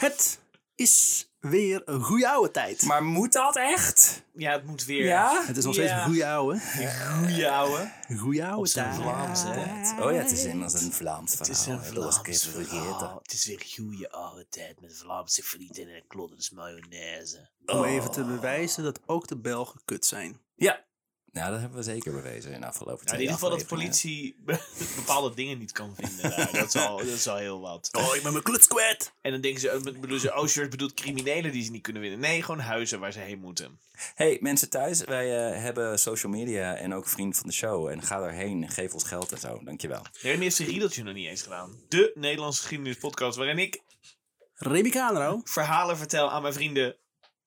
Het is weer een goede oude tijd. Maar moet dat echt? Ja, het moet weer. Ja? Het is nog steeds Ja. een goede oude. Goeie ouwe. Goede oude tijd. Vlaams, hè? Oh ja, het is immers een Vlaams verhaal. Het is een Dat was ik Vlaams verhaal. vergeten. Het is weer goede oude tijd met Vlaamse frieten en klodders mayonaise. Om even te bewijzen dat ook de Belgen kut zijn. Ja. Ja, dat hebben we zeker bewezen in de afgelopen Ja, in ieder geval dat de politie bepaalde dingen niet kan vinden. Dat, is al, dat is al heel wat. Oh, ik ben mijn kluts kwijt. En dan denken ze, eh, bedoelen ze, oh, George bedoelt criminelen die ze niet kunnen winnen. Nee, gewoon huizen waar ze heen moeten. Hey mensen thuis, wij eh, hebben social media en ook vriend van de show. En ga daarheen, geef ons geld en zo. Dankjewel. Remy heeft zijn riedeltje nog niet eens gedaan. De Nederlandse geschiedenispodcast waarin ik Remy Canero. verhalen vertel aan mijn vrienden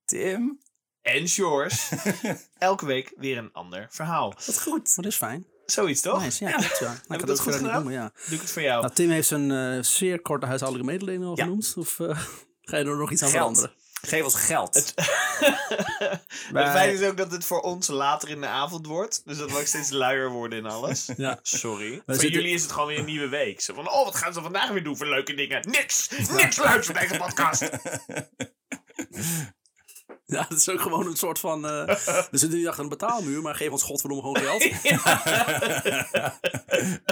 Tim? En George. Elke week weer een ander verhaal. Wat goed. Maar dat is fijn. Zoiets toch? Nice, ja, klopt, ja. Nou, ik dat goed gedaan? maar ja. Doe ik het voor jou. Nou, Tim heeft zijn eh, zeer korte huishoudelijke mededeling al Ja. genoemd. Of eh, ga je er nog iets aan Geld. veranderen? Geef ons geld. Het feit is ook dat het voor ons later in de avond wordt. Dus dat we ook steeds luier worden in alles. Ja. Sorry. voor zitten- jullie is het gewoon weer een nieuwe week. Zo van, oh, wat gaan ze vandaag weer doen voor leuke dingen? Niks! Niks leuks op deze podcast! Ja, het is ook gewoon een soort van... eh, we zitten niet achter een betaalmuur, maar geef ons godverdomme gewoon geld.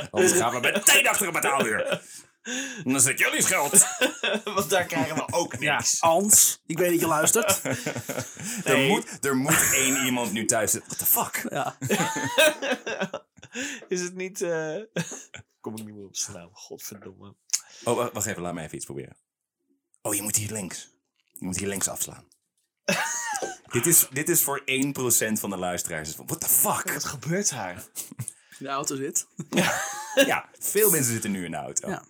Anders gaan we meteen achter een betaalmuur. En dan zit jullie geld. Want daar krijgen we ook Ja, niks. Ans, ik weet dat je luistert. Er, moet, er moet één iemand nu thuis zitten. What the fuck? Ja. Is het niet... eh, Kom ik niet meer op zijn naam. Godverdomme. Oh, wacht, wacht even. Laat me even iets proberen. Oh, je moet hier links. Je moet hier links afslaan. dit, is, dit is voor 1% van de luisteraars. What the fuck? Wat gebeurt daar? In de auto zit. Ja, veel mensen zitten nu in de auto. Ja.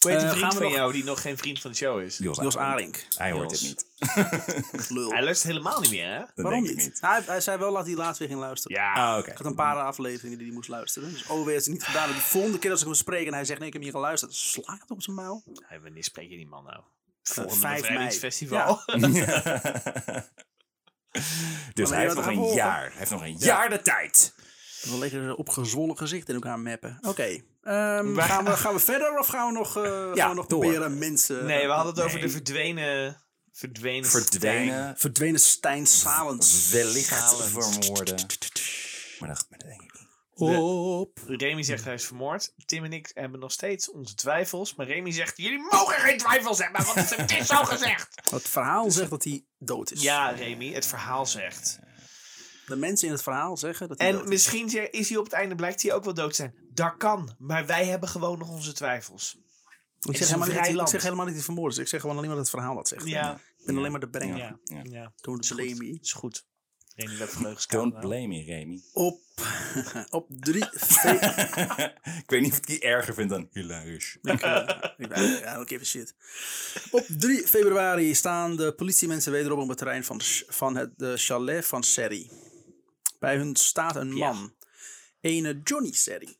Hoe heet een Eh, vriend van nog- jou die nog geen vriend van de show is? Jos, Jos Arink. Hij hoort Jos. dit niet. Lul. Hij luistert helemaal niet meer, hè? Dat Waarom denk niet? ik niet. Hij, hij zei wel dat hij laatst weer ging luisteren. Ja. Ah, oké. Ik had een paar afleveringen die hij moest luisteren. Dus oh, weer is het niet gedaan. De volgende keer als ik hem spreek en hij zegt nee, ik heb hier geluisterd. Sla ik het op zijn muil. Hey, wanneer spreek je die man nou? Volgende 5 mei. bevrijdingsfestival. dus Maar hij heeft nog een volgen. jaar. Hij heeft nog een jaar de tijd. We lekker op gezwollen gezicht in elkaar mappen. Oké. Ehm, gaan, we, gaan we verder of gaan we nog, eh, gaan we nog door. proberen mensen... Nee, we hadden het over de verdwenen... Verdwenen Verdwenen, Verdwenen Stijn Salens. wellicht Salens. vermoorden. Maar dat, maar dat denk ik niet. Op. Remy zegt hij is vermoord. Tim en ik hebben nog steeds onze twijfels. Maar Remy zegt, jullie mogen geen twijfels hebben, want het is zo gezegd. Het verhaal zegt dat hij dood is. Ja, Remy, het verhaal zegt. De mensen in het verhaal zeggen dat hij En dood is. misschien is hij op het einde, blijkt hij ook wel dood te zijn. Dat kan, maar wij hebben gewoon nog onze twijfels. Ik zeg, helemaal niet, ik zeg helemaal niet dat hij vermoord is. Ik zeg gewoon alleen maar dat het verhaal dat zegt. Ja. Ik ben alleen maar de brenger. Ja, Ja. me. Is goed. Remy, dat vleugels Don't blame me, Remy. Op, op 3 fe- ik weet niet of ik die erger vind dan hilarisch. Ik, eh, ik ben- ja, don't give a shit. Op 3 februari staan de politiemensen wederom op het terrein van, van het de chalet van Serry. Bij hun staat een Ja. man. Ene Johnny Serry,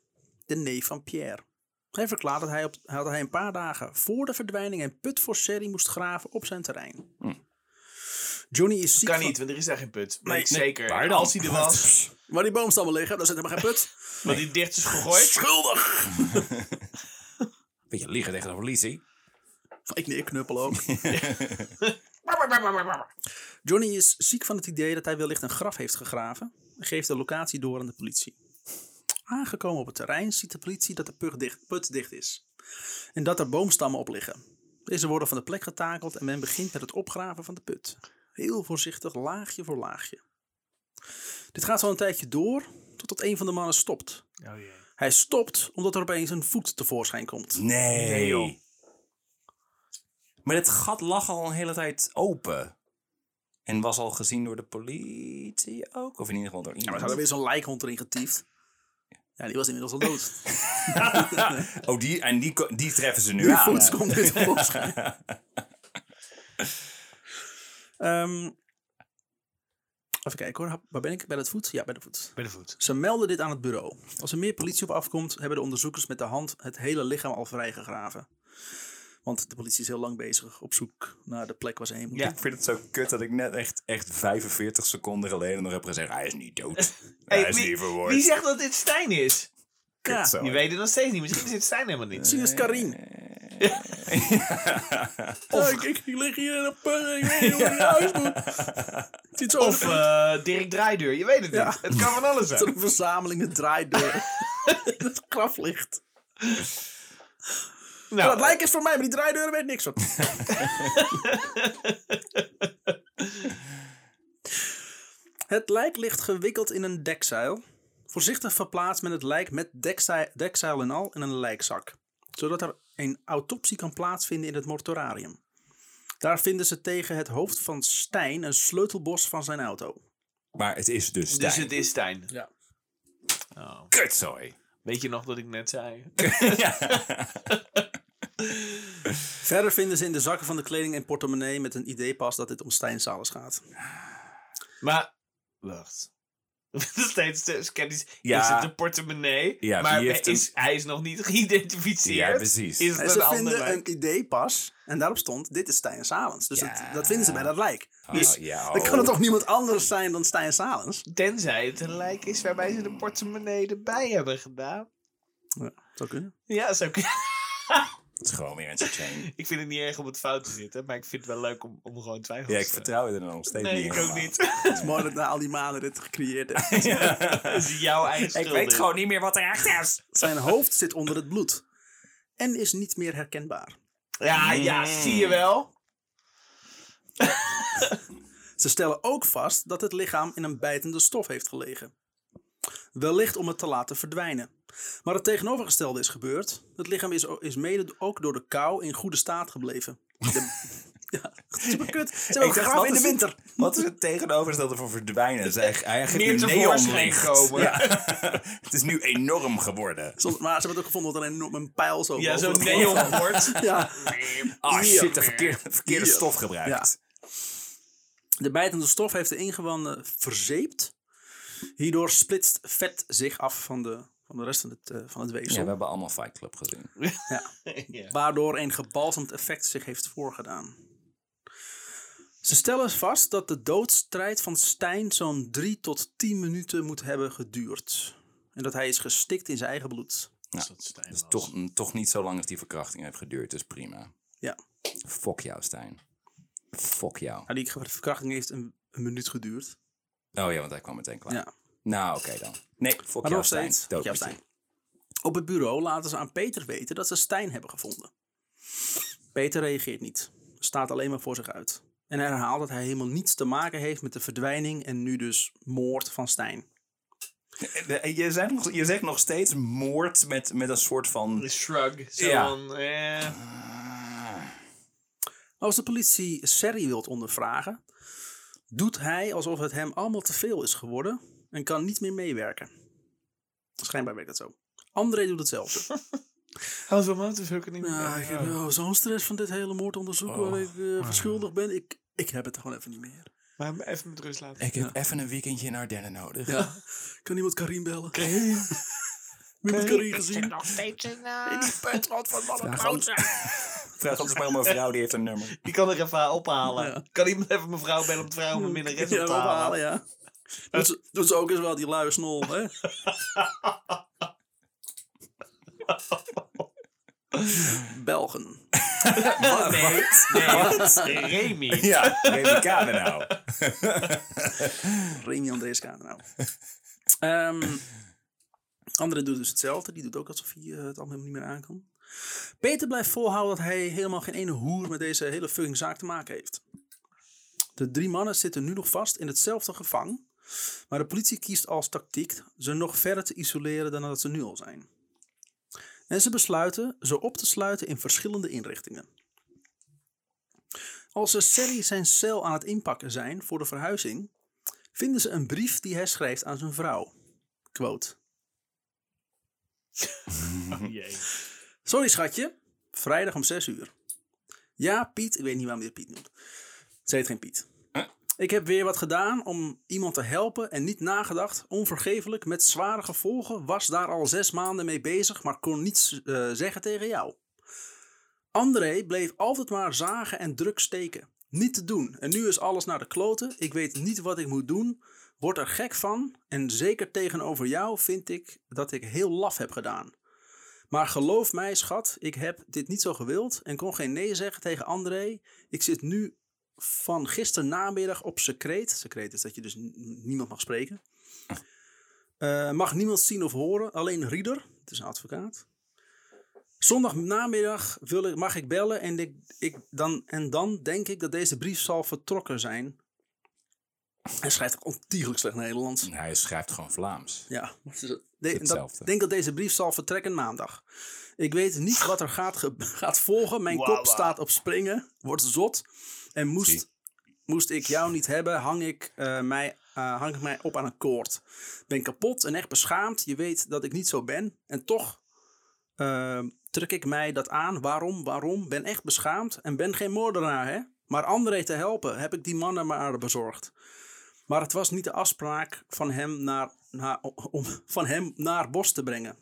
de neef van Pierre. Hij verklaart dat hij, op, dat hij een paar dagen voor de verdwijning een put voor Serry moest graven op zijn terrein. Johnny is ziek Kan van- niet, want er is daar geen put. Nee, zeker. Waar dan? Als hij er was, Waar die boomstammen liggen, daar zit helemaal geen put. want die dicht is gegooid. Schuldig! Beetje liegen tegen de politie. Ik nee, knuppel ook. Johnny is ziek van het idee dat hij wellicht een graf heeft gegraven en geeft de locatie door aan de politie. Aangekomen op het terrein ziet de politie dat de dicht, put dicht is en dat er boomstammen op liggen. Deze worden van de plek getakeld en men begint met het opgraven van de put. Heel voorzichtig, laagje voor laagje. Dit gaat zo een tijdje door, totdat een van de mannen stopt. Oh jee. Hij stopt omdat er opeens een voet tevoorschijn komt. Nee. Nee, joh. Maar het gat lag al een hele tijd open. En was al gezien door de politie ook? Of in ieder geval door Ja, maar iemand? ze hadden weer zo'n lijkhond erin getiefd. Ja, die was inmiddels al dood. oh, die, en die, die treffen ze nu aan. voet komt weer tevoorschijn. Ehm, even kijken hoor. Waar ben ik? Bij het voet? Ja, bij de voet. Bij de voet. Ze melden dit aan het bureau. Als er meer politie op afkomt, hebben de onderzoekers met de hand het hele lichaam al vrijgegraven. Want de politie is heel lang bezig op zoek naar de plek waar ze heen moeten. Ik vind het zo kut dat ik net echt, echt 45 seconden geleden nog heb gezegd... Hij is niet dood. Hey, hij is wie, niet verwoord. wie zegt dat dit Stijn is? Ja, zo. Je weet het nog steeds niet. Misschien is dit Stijn helemaal niet. Misschien is het Karin. Ja, ik, ik, ik lig hier in een put en ik weet niet hoe ik naar huis moet. Het Of eh, Dirk Draaideur, je weet het Ja. niet. Het kan van alles zijn. Zo'n verzameling met draaideuren. het graflicht. Nou, Nou, het lijk is voor mij, maar die draaideuren weet niks van. het lijk ligt gewikkeld in een dekzeil. Voorzichtig verplaatst men het lijk met dekzeil en al in een lijkzak. Zodat er een autopsie kan plaatsvinden in het mortuarium. Daar vinden ze tegen het hoofd van Stijn een sleutelbos van zijn auto. Maar het is dus Stijn. dus het is Stijn. Ja. Oh. Kutzooi. Weet je nog dat ik net zei? Verder vinden ze in de zakken van de kleding en portemonnee met een idee-pas dat het om Stijn Salis gaat. Maar, wacht. Steeds te sceptisch. Ja. Is het de portemonnee? Ja, maar is, hij is nog niet geïdentificeerd. Ja, precies. Is En het ze een vinden lijk? een idee-pas en daarop stond, dit is Stijn Salens. Dus Ja. het- dat vinden ze bij dat lijk. Oh, Dus ja, dan oh. kan het toch niemand anders zijn dan Stijn Salens? Tenzij het een lijk is waarbij ze de portemonnee erbij hebben gedaan. Ja, zou kunnen. Ja, zo kun- Het is gewoon weer een chain. Ik vind het niet erg om het fout te zitten, maar ik vind het wel leuk om, om gewoon twijfels Ja, ik te vertrouw er dan nog steeds Nee, niet ik in. ook niet. Het is mooi dat na al die maanden dit gecreëerd heeft. Dat is jouw eigen schuld. Ik weet dit. gewoon niet meer wat er echt is. Zijn hoofd zit onder het bloed. En is niet meer herkenbaar. Ja, ja, zie je wel. Ze stellen ook vast dat het lichaam in een bijtende stof heeft gelegen. Wellicht om het te laten verdwijnen. Maar het tegenovergestelde is gebeurd. Het lichaam is, is mede ook door de kou in goede staat gebleven. De- ja, super kut. Ze hebben in de is winter. Wat is het tegenovergestelde voor verdwijnen? Nu tevoorschijn neonlicht. komen. Ja. het is nu enorm geworden. Soms- Maar ze hebben het ook gevonden dat er een, enorm- een pijl zo Ja, zo'n had. neonbord. Ja. Ah shit, de verkeerde, verkeerde stof gebruikt. De bijtende stof heeft de ingewanden verzeept. Hierdoor splitst vet zich af van de, van de rest van het, eh, van het Ja, weefsel. we hebben allemaal Fight Club gezien. Ja. waardoor een gebalsemd effect zich heeft voorgedaan. Ze stellen vast dat de doodstrijd van Stijn zo'n 3 tot 10 minuten moet hebben geduurd. En dat hij is gestikt in zijn eigen bloed. Ja, dat Stijn Dus toch, toch niet zo lang als die verkrachting heeft geduurd, dus prima. Ja, Fok jou, Stijn. Fok jou. nou, die verkrachting heeft een, een minuut geduurd. Oh ja, want hij kwam meteen klaar. Ja. Nou, oké dan. Nee, Maar jou, nog Stijn. steeds. Stijn. Op het bureau laten ze aan Peter weten dat ze Stijn hebben gevonden. Peter reageert niet, staat alleen maar voor zich uit. En hij herhaalt dat hij helemaal niets te maken heeft met de verdwijning en nu dus moord van Stijn. Eh, Je zegt, nog, je zegt nog steeds moord met, met een soort van... Shrug. Zo Ja. van, eh, Als de politie Serry wilt ondervragen, doet hij alsof het hem allemaal te veel is geworden en kan niet meer meewerken. Schijnbaar werkt dat zo. André doet hetzelfde. Hou zo man, dus ook niet Ja, ik heb oh, zo'n stress van dit hele moordonderzoek waar ik eh, verschuldigd ben. Ik, ik heb het gewoon even niet meer. Maar hem even met rust laten. Ik heb even een weekendje in Ardennen nodig. Ja. Kan iemand Karim bellen? Karim? Wie heeft Karim gezien? nog steeds in... In die van mannen Vraag maar om een vrouw, die heeft een nummer. Die kan er even ophalen. Ja. Kan iemand even mevrouw bellen om de vrouw om een minnares Ja, op te halen? ophalen, ja. Doet ze, doet ze ook eens wel, die luie snol, hè? Belgen. Nee, nee. Remy. Ja, Remy Kamenau. Remy Andreas Kadenau. Ehm André doet dus hetzelfde. Die doet ook alsof hij eh, het allemaal niet meer aan kan. Peter blijft volhouden dat hij helemaal geen ene hoer met deze hele fucking zaak te maken heeft. De drie mannen zitten nu nog vast in hetzelfde gevang. Maar de politie kiest als tactiek ze nog verder te isoleren dan dat ze nu al zijn. En ze besluiten ze op te sluiten in verschillende inrichtingen. Als ze Sally zijn cel aan het inpakken zijn voor de verhuizing, vinden ze een brief die hij schrijft aan zijn vrouw. Quote. Oh. Sorry schatje, vrijdag om 6 uur. Ja, Piet, ik weet niet waarom je Piet noemt. Ze heet geen Piet. Ik heb weer wat gedaan om iemand te helpen en niet nagedacht. Onvergeeflijk, met zware gevolgen, was daar al zes maanden mee bezig, maar kon niets eh, zeggen tegen jou. André bleef altijd maar zagen en druk steken. Niet te doen. En nu is alles naar de kloten. Ik weet niet wat ik moet doen. Word er gek van. En zeker tegenover jou vind ik dat ik heel laf heb gedaan. Maar geloof mij, schat, ik heb dit niet zo gewild en kon geen nee zeggen tegen André. Ik zit nu van gisteren namiddag op secreet. Secreet is dat je dus niemand mag spreken. Eh, mag niemand zien of horen, alleen Rieder, het is een advocaat. Zondag namiddag wil ik, mag ik bellen en, ik, ik dan, en dan denk ik dat deze brief zal vertrokken zijn. Hij schrijft ontiegelijk slecht Nederlands. Hij schrijft gewoon Vlaams. Ja, wat is het? De- Hetzelfde. dat, denk dat deze brief zal vertrekken maandag. Ik weet niet wat er gaat, ge- gaat volgen. Mijn kop staat op springen, wordt zot. En Zie. moest, moest ik jou niet hebben, hang ik, eh, mij, eh, hang ik mij op aan een koord. Ben kapot en echt beschaamd. Je weet dat ik niet zo ben. En toch eh, trek ik mij dat aan. Waarom? Waarom? Ben echt beschaamd en ben geen moordenaar, hè? Maar André te helpen, heb ik die mannen maar bezorgd. Maar het was niet de afspraak van hem naar, naar, om van hem naar Bos te brengen.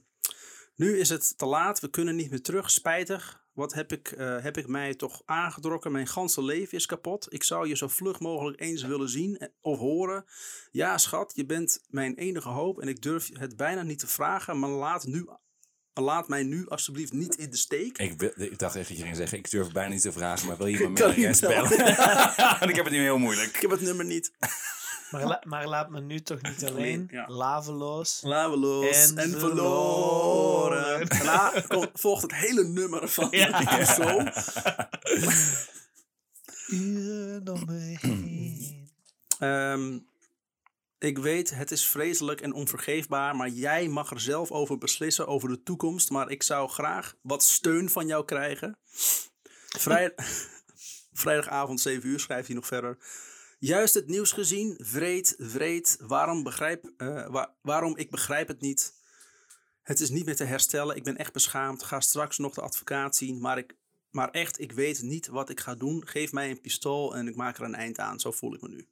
Nu is het te laat, we kunnen niet meer terug. Spijtig. Wat heb ik, eh, heb ik mij toch aangetrokken? Mijn ganse leven is kapot. Ik zou je zo vlug mogelijk eens willen zien eh, of horen. Ja, schat, je bent mijn enige hoop en ik durf het bijna niet te vragen. Maar laat, nu, laat mij nu alsjeblieft niet in de steek. Ik, wil- ik dacht echt dat je ging zeggen, ik durf bijna niet te vragen, maar wil je me met? Want ik heb het nu heel moeilijk. Ik heb het nummer niet. Maar, la- maar laat me nu toch niet alleen. Ja. Laveloos. Laveloos en, En verloren. verloren. Daarna volgt het hele nummer van Ja. Uren om me heen. Ehm, ik weet, het is vreselijk en onvergeefbaar, maar jij mag er zelf over beslissen over de toekomst. Maar ik zou graag wat steun van jou krijgen. Vrij... Vrijdagavond 7 uur schrijft hij nog verder. Juist het nieuws gezien, vreed, vreed. Waarom, begrijp, eh, wa- waarom ik begrijp het niet. Het is niet meer te herstellen. Ik ben echt beschaamd. Ga straks nog de advocaat zien. Maar, ik, maar echt, ik weet niet wat ik ga doen. Geef mij een pistool en ik maak er een eind aan. Zo voel ik me nu.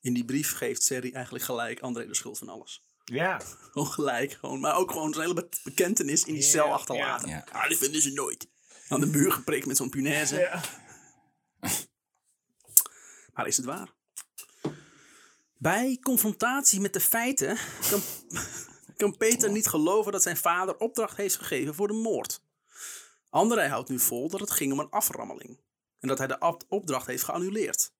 In die brief geeft Serry eigenlijk gelijk André de schuld van alles. Ja. Gewoon gelijk. Gewoon, maar ook gewoon zijn hele be- bekentenis in die Ja, cel achterlaten. ja. Ah, die vinden ze nooit. Aan de muur geprikt met zo'n punaise. ja. Maar is het waar? Bij confrontatie met de feiten kan, kan Peter niet geloven dat zijn vader opdracht heeft gegeven voor de moord. André houdt nu vol dat het ging om een aframmeling. En dat hij de op- opdracht heeft geannuleerd.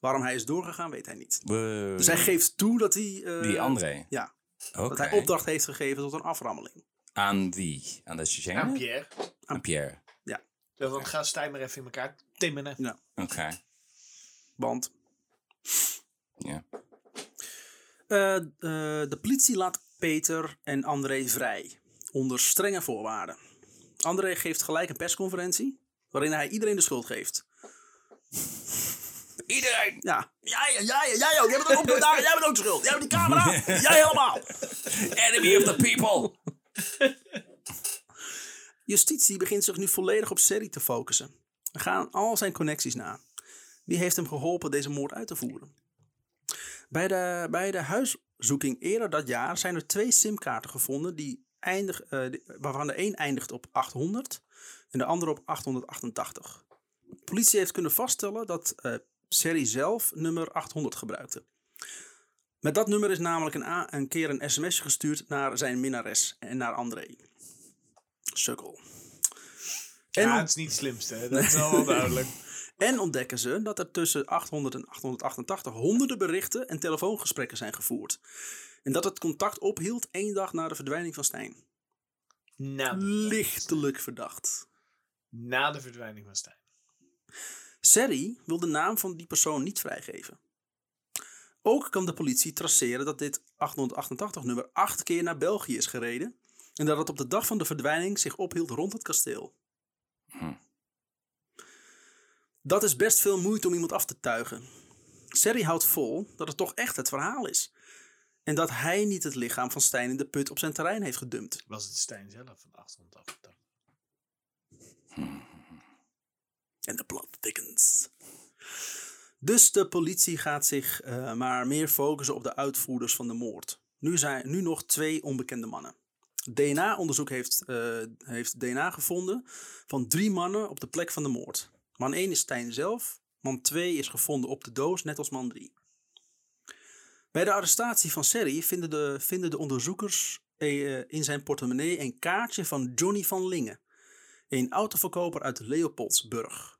Waarom hij is doorgegaan, weet hij niet. Dus hij geeft toe dat hij... eh, Die André. Ja, dat hij opdracht heeft gegeven tot een aframmeling. Aan wie? Aan de Cheyenne? Pierre. Aan Pierre. Ja, dan gaan Stijn maar even in elkaar timmenen. Ja, Oké. Want Ja. eh, eh, de politie laat Peter en André vrij. Onder strenge voorwaarden. André geeft gelijk een persconferentie. Waarin hij iedereen de schuld geeft. Iedereen! Ja, jij, jij, jij ook. Jij bent ook. Jij bent ook schuld. Jij bent die camera. Jij helemaal. Enemy of the people! Justitie begint zich nu volledig op Serry te focussen. We gaan al zijn connecties na. Wie heeft hem geholpen deze moord uit te voeren? Bij de, bij de huiszoeking eerder dat jaar zijn er twee simkaarten gevonden die eindig, eh, waarvan de een eindigt op 800 en de andere op 888. De politie heeft kunnen vaststellen dat Serry zelf nummer 800 gebruikte. Met dat nummer is namelijk een, een keer een sms gestuurd naar zijn minnares en naar André. Sukkel. En, Ja, het is niet het slimste. hè. Dat is wel duidelijk. En ontdekken ze dat er tussen 800 en 888 honderden berichten en telefoongesprekken zijn gevoerd. En dat het contact ophield één dag na de verdwijning van Stijn. Na, Lichtelijk verdacht. na de verdwijning van Stijn. Serry wil de naam van die persoon niet vrijgeven. Ook kan de politie traceren dat dit 888-nummer acht keer naar België is gereden en dat het op de dag van de verdwijning zich ophield rond het kasteel. Hm. Dat is best veel moeite om iemand af te tuigen. Serry houdt vol dat het toch echt het verhaal is. En dat hij niet het lichaam van Stijn in de put op zijn terrein heeft gedumpt. Was het Stijn zelf van 888? En de plot thickens. Dus de politie gaat zich eh, maar meer focussen op de uitvoerders van de moord. Nu zijn nu nog twee onbekende mannen. DNA-onderzoek heeft, eh, heeft DNA gevonden van drie mannen op de plek van de moord. Man 1 is Stijn zelf. Man 2 is gevonden op de doos, net als man 3. Bij de arrestatie van Serry vinden de, vinden de onderzoekers eh, in zijn portemonnee een kaartje van Johnny van Lingen, een autoverkoper uit Leopoldsburg.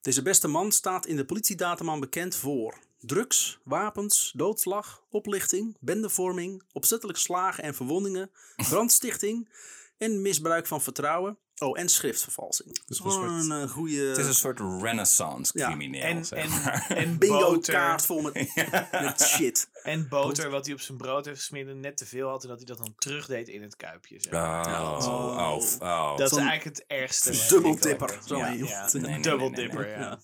Deze beste man staat in de politiedataman bekend voor drugs, wapens, doodslag, oplichting, bendevorming, opzettelijk slagen en verwondingen, brandstichting en misbruik van vertrouwen. Oh, en schriftvervalsing. Dus een soort- een goede Het is een soort renaissance Ja. crimineel, En, zeg en, maar. en bingo kaart vol met, met shit. En boter, wat hij op zijn brood heeft gesmeerd en net te veel had. En dat hij dat dan terugdeed in het kuipje. Zeg. Oh, oh, oh, oh. dat is zo'n eigenlijk het ergste. wat double ik dipper, heb. zo Ja, iemand. ja. Nee, nee, nee, double nee, nee, dipper, nee. ja. Ja.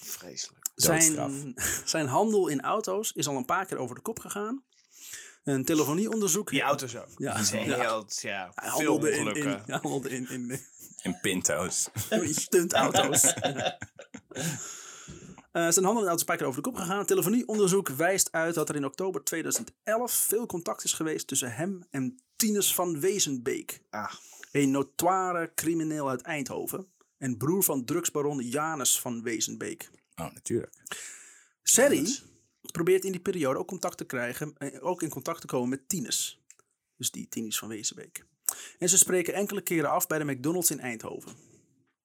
Vreselijk. Zijn, zijn handel in auto's is al een paar keer over de kop gegaan. Een telefonieonderzoek. Die auto's ook. Ja. Ja. heel, ja, veel in, ongelukken. in, handelde in, in, En pinto's. in stuntauto's. Eh, zijn handel in auto's een paar keer over de kop gegaan. Telefonieonderzoek wijst uit dat er in oktober 2011 veel contact is geweest tussen hem en Tinus van Wezenbeek. Ah. Een notoire crimineel uit Eindhoven. En broer van drugsbaron Janus van Wezenbeek. Oh, natuurlijk. Serry probeert in die periode ook contact te krijgen, eh, ook in contact te komen met Tinus. Dus die Tinus van Wezenbeek. En ze spreken enkele keren af bij de McDonald's in Eindhoven.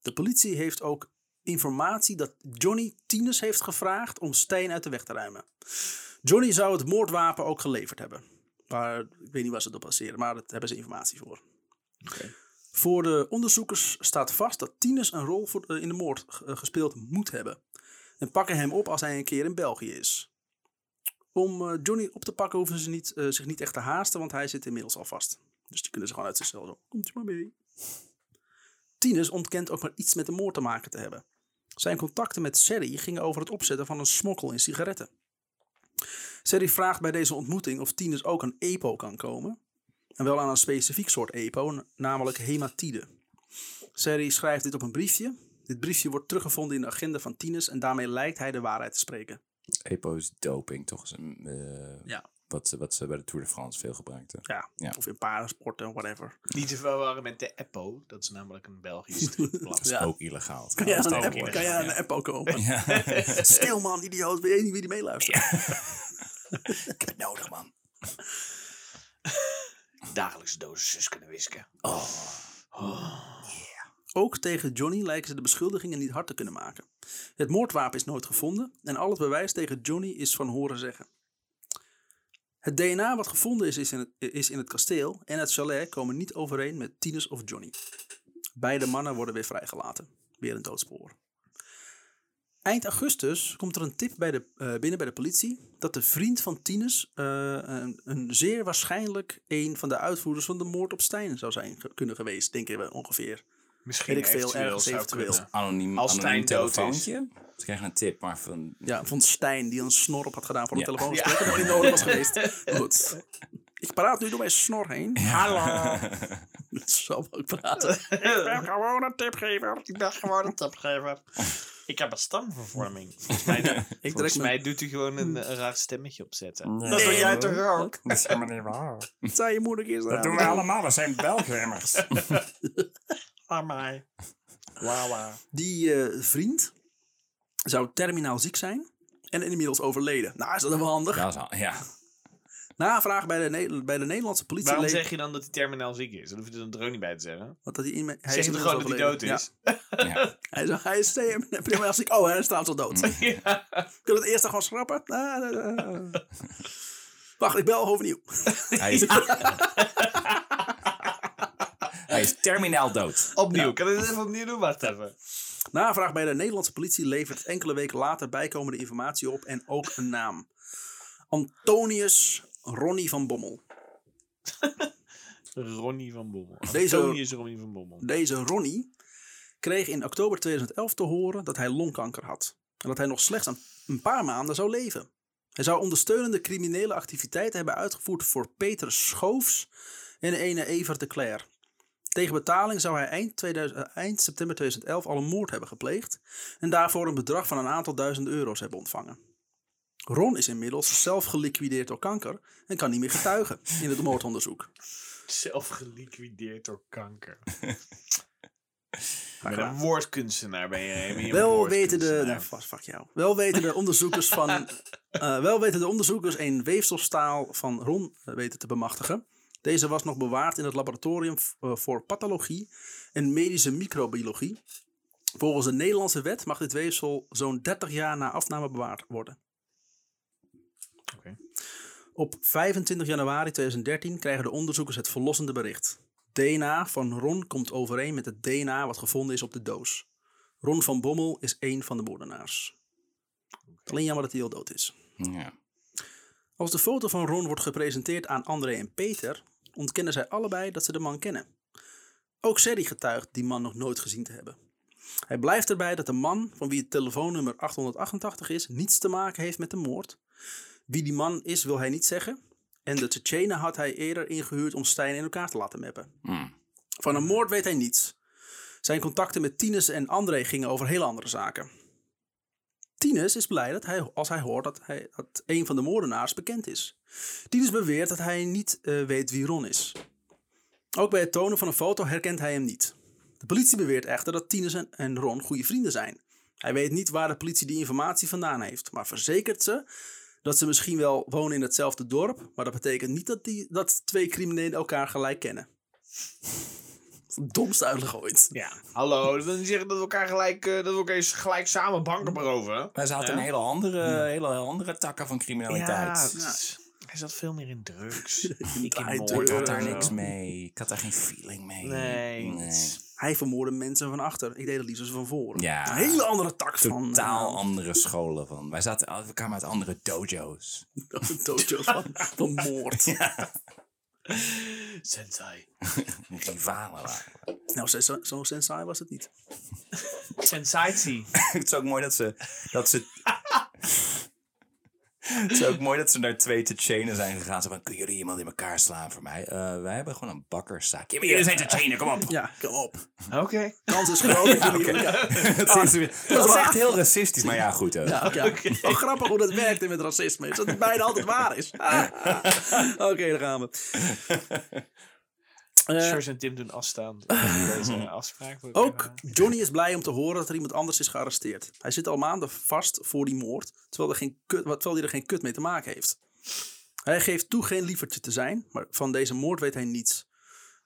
De politie heeft ook informatie dat Johnny Tinus heeft gevraagd om Stijn uit de weg te ruimen. Johnny zou het moordwapen ook geleverd hebben. Maar ik weet niet waar ze op baseren, maar daar hebben ze informatie voor. Voor de onderzoekers staat vast dat Tinus een rol voor, eh, in de moord eh, gespeeld moet hebben. En pakken hem op als hij een keer in België is. Om eh, Johnny op te pakken hoeven ze niet, eh, zich niet echt te haasten, want hij zit inmiddels al vast. Dus die kunnen ze gewoon uit zijn cel zo. Komt u maar mee. Tinus ontkent ook maar iets met de moord te maken te hebben. Zijn contacten met Serry gingen over het opzetten van een smokkel in sigaretten. Serry vraagt bij deze ontmoeting of Tinus ook aan EPO kan komen. En wel aan een specifiek soort EPO, namelijk hematide. Serry schrijft dit op een briefje. Dit briefje wordt teruggevonden in de agenda van Tinus en daarmee lijkt hij de waarheid te spreken. EPO is doping, toch? Is een, eh, Ja. wat, ze, wat ze bij de Tour de France veel gebruikten. Ja, Ja. of in paardensporten, whatever. Niet te verwarren met de EPO. Dat is namelijk een Belgisch is Ja. ook illegaal. Kan jij aan de app, tegenwoordig. kan jij aan de Apple komen? Stil man, idioot. Weet je niet wie die meeluistert? Ik heb het nodig, man. Dagelijkse dosis zus kunnen wisken. Ook tegen Johnny lijken ze de beschuldigingen niet hard te kunnen maken. Het moordwapen is nooit gevonden en al het bewijs tegen Johnny is van horen zeggen. Het DNA wat gevonden is, is in het, is in het kasteel en het chalet komen niet overeen met Tinus of Johnny. Beide mannen worden weer vrijgelaten. Weer een doodspoor. Eind augustus komt er een tip bij de, eh, binnen bij de politie dat de vriend van Tinus eh, een, een zeer waarschijnlijk een van de uitvoerders van de moord op Stijn zou zijn kunnen geweest, denken we ongeveer. Misschien ik veel, eventueel ergens eventueel. Anoniem, Als anoniem Stijn dood is. telefoontje. Ze krijgen een tip, maar van... Ja, van Stijn, die een snor op had gedaan voor een Ja. telefoongesprek. Dat niet nodig was geweest. Goed. Ik praat nu door mijn snor heen. Hallo. Dat zal ook praten. Ik ben gewoon een tipgever. Ik ben gewoon een tipgever. Ik heb een stemvervorming. Volgens mij, Ik volgens mij doet hij gewoon een, een raar stemmetje opzetten. Nee. Dat doe jij toch ook? Dat is helemaal niet waar. Zei je moeder gisteren. Dat doen we allemaal, we zijn Belgiërs. Aan mij. Wauw. Die eh, vriend zou terminaal ziek zijn. En inmiddels overleden. Nou, is dat wel handig. Ja, zo, ja. Navraag bij de, Ne- bij de Nederlandse politie. Waarom zeg je dan dat hij terminaal ziek is? Dan hoef je er dan ook niet bij te zeggen. Want dat hij, in, hij Zeg is je toch inmiddels gewoon dat hij dood is? Ja. ja. Hij, is, hij is terminaal ziek. Oh, hij staat al dood. Ja. Kunnen we het eerst gewoon schrappen? Ah, ah, ah. Wacht, ik bel overnieuw. Hij is... Terminaal dood. Opnieuw. Kan ik het even opnieuw doen? Wacht even. Navraag bij de Nederlandse politie levert enkele weken later bijkomende informatie op en ook een naam. Antonius Ronnie van Bommel. Ronnie van Bommel. Deze- Antonius Ronnie van Bommel. Deze Ronnie kreeg in oktober 2011 te horen dat hij longkanker had. En dat hij nog slechts een, een paar maanden zou leven. Hij zou ondersteunende criminele activiteiten hebben uitgevoerd voor Peter Schoofs en ene Evert de Cler. Tegen betaling zou hij eind, 2000, eh, eind september 2011 al een moord hebben gepleegd en daarvoor een bedrag van een aantal duizend euro's hebben ontvangen. Ron is inmiddels zelf geliquideerd door kanker en kan niet meer getuigen in het moordonderzoek. Zelf geliquideerd door kanker. Maar Met een woordkunstenaar ben je. Ben je een Wel weten de, nou, fuck, fuck jou. Wel weten de onderzoekers van, eh, wel weten de onderzoekers een weefselstaal van Ron eh, weten te bemachtigen, Deze was nog bewaard in het laboratorium eh, voor pathologie en medische microbiologie. Volgens de Nederlandse wet mag dit weefsel zo'n 30 jaar na afname bewaard worden. Op 25 januari 2013 krijgen de onderzoekers het verlossende bericht. DNA van Ron komt overeen met het DNA wat gevonden is op de doos. Ron van Bommel is één van de moordenaars. Alleen jammer dat hij al dood is. Ja. Als de foto van Ron wordt gepresenteerd aan André en Peter, ontkennen zij allebei dat ze de man kennen. Ook Serry getuigt die man nog nooit gezien te hebben. Hij blijft erbij dat de man, van wie het telefoonnummer 888 is, niets te maken heeft met de moord. Wie die man is, wil hij niet zeggen. En de Tsjetsjenen had hij eerder ingehuurd om Stijn in elkaar te laten meppen. Hmm. Van een moord weet hij niets. Zijn contacten met Tines en André gingen over heel andere zaken. Tines is blij dat hij, als hij hoort dat, hij, dat een van de moordenaars bekend is. Tines beweert dat hij niet eh, weet wie Ron is. Ook bij het tonen van een foto herkent hij hem niet. De politie beweert echter dat Tines en, en Ron goede vrienden zijn. Hij weet niet waar de politie die informatie vandaan heeft, maar verzekert ze dat ze misschien wel wonen in hetzelfde dorp, maar dat betekent niet dat, die, dat twee criminelen elkaar gelijk kennen. Domste uitleg ooit. Ja. Hallo, dat wil niet zeggen dat we elkaar gelijk, eh, dat we elkaar eens gelijk samen banken beroven. Wij zaten Ja. in hele andere, hele andere takken van criminaliteit. is- hij zat veel meer in drugs. ik moord Ik had daar niks mee. Ik had daar geen feeling mee. Nee. Nee. Hij vermoordde mensen van achter. Ik deed het liefst van voren. Ja. Een hele andere tak van... Totaal eh, andere scholen van. Wij zaten, we kwamen uit andere dojo's. dojo's van, van moord. Sensei. Rivalen waren. Nou, zo, zo, zo sensai was het niet. Sensei. Het is ook mooi dat ze... Dat ze het is ook mooi dat ze naar twee Tsjetsjenen zijn gegaan. Zo van, kunnen jullie iemand in elkaar slaan voor mij? Eh, wij hebben gewoon een bakkerszaak. Ja, maar jullie zijn Tsjetsjenen, kom op. Ja, kom op. Oké. Kans is groot. dat jullie- ja. Het is, dat is echt heel racistisch, maar ja, goed. hè. Ja, ja. Wel grappig hoe dat werkt met racisme. Is dat het bijna altijd waar is. Oké, daar gaan we. Eh, George en Tim doen afstaan. Deze afspraak. ook even- Johnny is blij om te horen dat er iemand anders is gearresteerd. Hij zit al maanden vast voor die moord, terwijl, er geen kut, terwijl hij er geen kut mee te maken heeft. Hij geeft toe geen lievertje te zijn, maar van deze moord weet hij niets.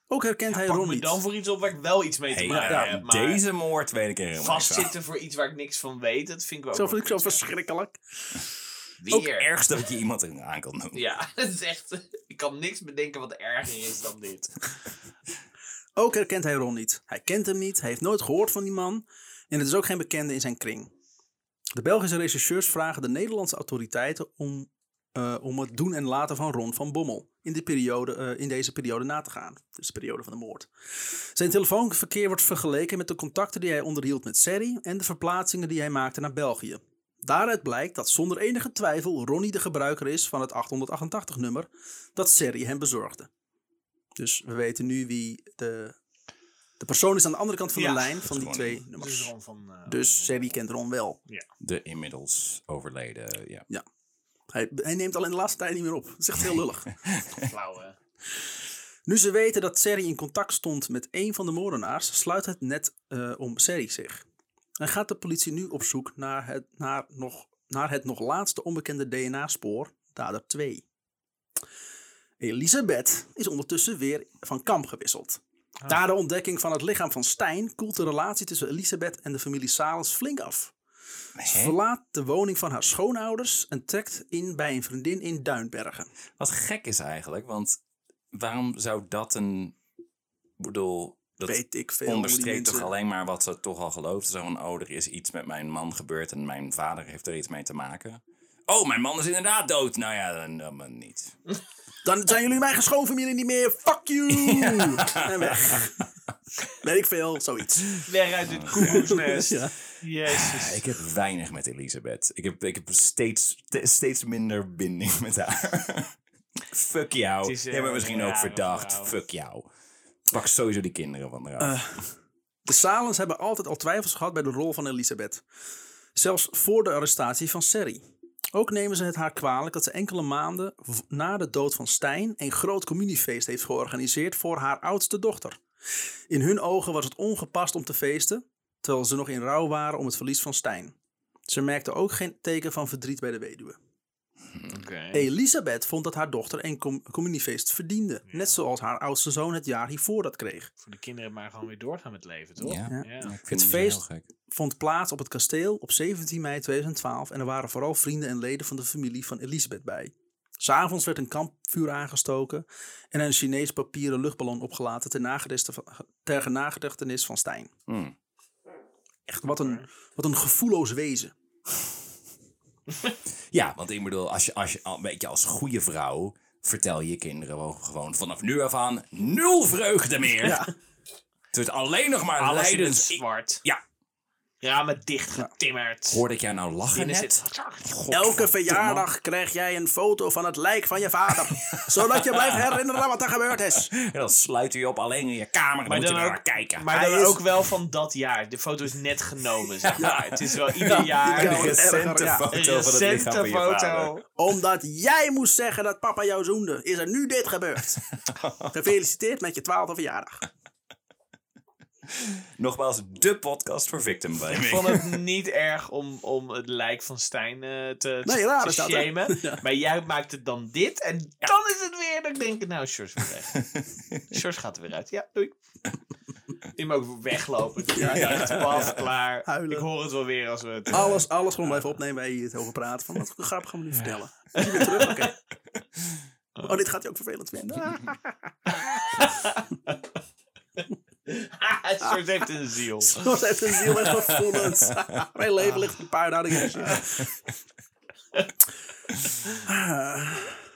Ook herkent hij Pak Ron me niet. dan voor iets op waar ik wel iets mee te Hey, maken ja, heb. Maar deze moord weet ik er helemaal vastzitten voor iets waar ik niks van weet, dat vind ik wel Zo ook vind ik zo wel verschrikkelijk. Ook Weer. ergst dat je iemand aan kan noemen. Ja, het is echt... Ik kan niks bedenken wat erger is dan dit. Ook herkent hij Ron niet. Hij kent hem niet, hij heeft nooit gehoord van die man en het is ook geen bekende in zijn kring. De Belgische rechercheurs vragen de Nederlandse autoriteiten om, eh, om het doen en laten van Ron van Bommel in, de periode, eh, in deze periode na te gaan. Dus de periode van de moord. Zijn telefoonverkeer wordt vergeleken met de contacten die hij onderhield met Serry en de verplaatsingen die hij maakte naar België. Daaruit blijkt dat zonder enige twijfel Ronnie de gebruiker is van het 888-nummer dat Serry hem bezorgde. Dus we weten nu wie de, de persoon is aan de andere kant van Ja, de lijn van die twee Dus nummers. Van... eh, Dus Serry kent Ron wel. De inmiddels overleden, ja. Hij, hij neemt al in de laatste tijd niet meer op. Dat is echt heel lullig. flauw, hè. Nu ze weten dat Serry in contact stond met een van de moordenaars, sluit het net eh, om Serry zich. En gaat de politie nu op zoek naar het, naar nog, naar het nog laatste onbekende DNA-spoor, dader 2. Elisabeth is ondertussen weer van kamp gewisseld. Na de ontdekking van het lichaam van Stijn koelt de relatie tussen Elisabeth en de familie Salens flink af. Ze verlaat de woning van haar schoonouders en trekt in bij een vriendin in Duinbergen. Wat gek is eigenlijk, want waarom zou dat een... Ik bedoel, dat Weet ik veel. onderstreept toch alleen maar wat ze toch al geloofde. Zo van, oh, er is iets met mijn man gebeurd en mijn vader heeft er iets mee te maken. Oh, mijn man is inderdaad dood. Nou ja, dan, dan maar niet. Dan zijn jullie mijn schoonfamilie niet meer. Fuck you! En weg. Weet ik veel, zoiets. Weg uit dit koekoeksnest. Ja. Jezus. Ik heb weinig met Elisabeth. Ik heb, ik heb steeds, te- steeds minder binding met haar. Fuck jou. Hebt me eh, misschien ook verdacht. vrouw. Fuck jou. Pak sowieso die kinderen van eraf. De Salens hebben altijd al twijfels gehad bij de rol van Elisabeth. Zelfs voor de arrestatie van Serry. Ook nemen ze het haar kwalijk dat ze enkele maanden na de dood van Stijn een groot communiefeest heeft georganiseerd voor haar oudste dochter. In hun ogen was het ongepast om te feesten, terwijl ze nog in rouw waren om het verlies van Stijn. Ze merkten ook geen teken van verdriet bij de weduwe. Oké. Elisabeth vond dat haar dochter een com communiefeest verdiende. Net zoals haar oudste zoon het jaar hiervoor dat kreeg. Voor de kinderen maar gewoon weer doorgaan met leven, toch? Ja. Ja. Ja. Ik vind Het het feest- heel gek. Vond plaats op het kasteel op 17 mei 2012 en er waren vooral vrienden en leden van de familie van Elisabeth bij. S'avonds werd een kampvuur aangestoken en een Chinees papieren luchtballon opgelaten ter, nagedachtenis van- ter nagedachtenis van Stijn. Hmm. Echt, wat een, wat een gevoelloos wezen. Ja, want ik bedoel, als je, als je al- weet je, als goede vrouw vertel je kinderen gewoon- vanaf nu af aan nul vreugde meer. Ja. Het wordt alleen nog maar Alles leidens. Zwart. Ja, Ramen dicht getimmerd. hoorde ik jou nou lachen net? zit... Elke verjaardag krijg jij een foto van het lijk van je vader. zodat je blijft herinneren wat er gebeurd is. En dan sluit hij je op alleen in je kamer dan Maar moet je dan er ook- naar kijken. Maar Hij dan is- ook wel van dat jaar. De foto is net genomen, zeg maar. Het is wel ieder jaar ja, een recente ja. foto van het lichaam recente van je vader. foto. Omdat jij moest zeggen dat papa jou zoende, is er nu dit gebeurd. Gefeliciteerd met je twaalfde verjaardag. Nogmaals, de podcast voor victim Ik vond het niet erg om, om het lijk van Stijn eh, te, Nee, te shamen. Maar jij maakt het dan dit. En dan is het weer dat ik denk, nou, Sjors weer weg. Sjors gaat er weer uit. Ja, doei. Je mag ook weglopen. Ja, was klaar. Huilen. Ik hoor het wel weer als we het... Alles, alles gewoon blijven opnemen waar je het over praat. Van wat grap gaan we nu vertellen. Weer terug? Oké. Oh, dit gaat hij ook vervelend vinden. Sjors heeft een ziel. Zoals heeft een ziel en gevoelens. Mijn leven ligt een paar de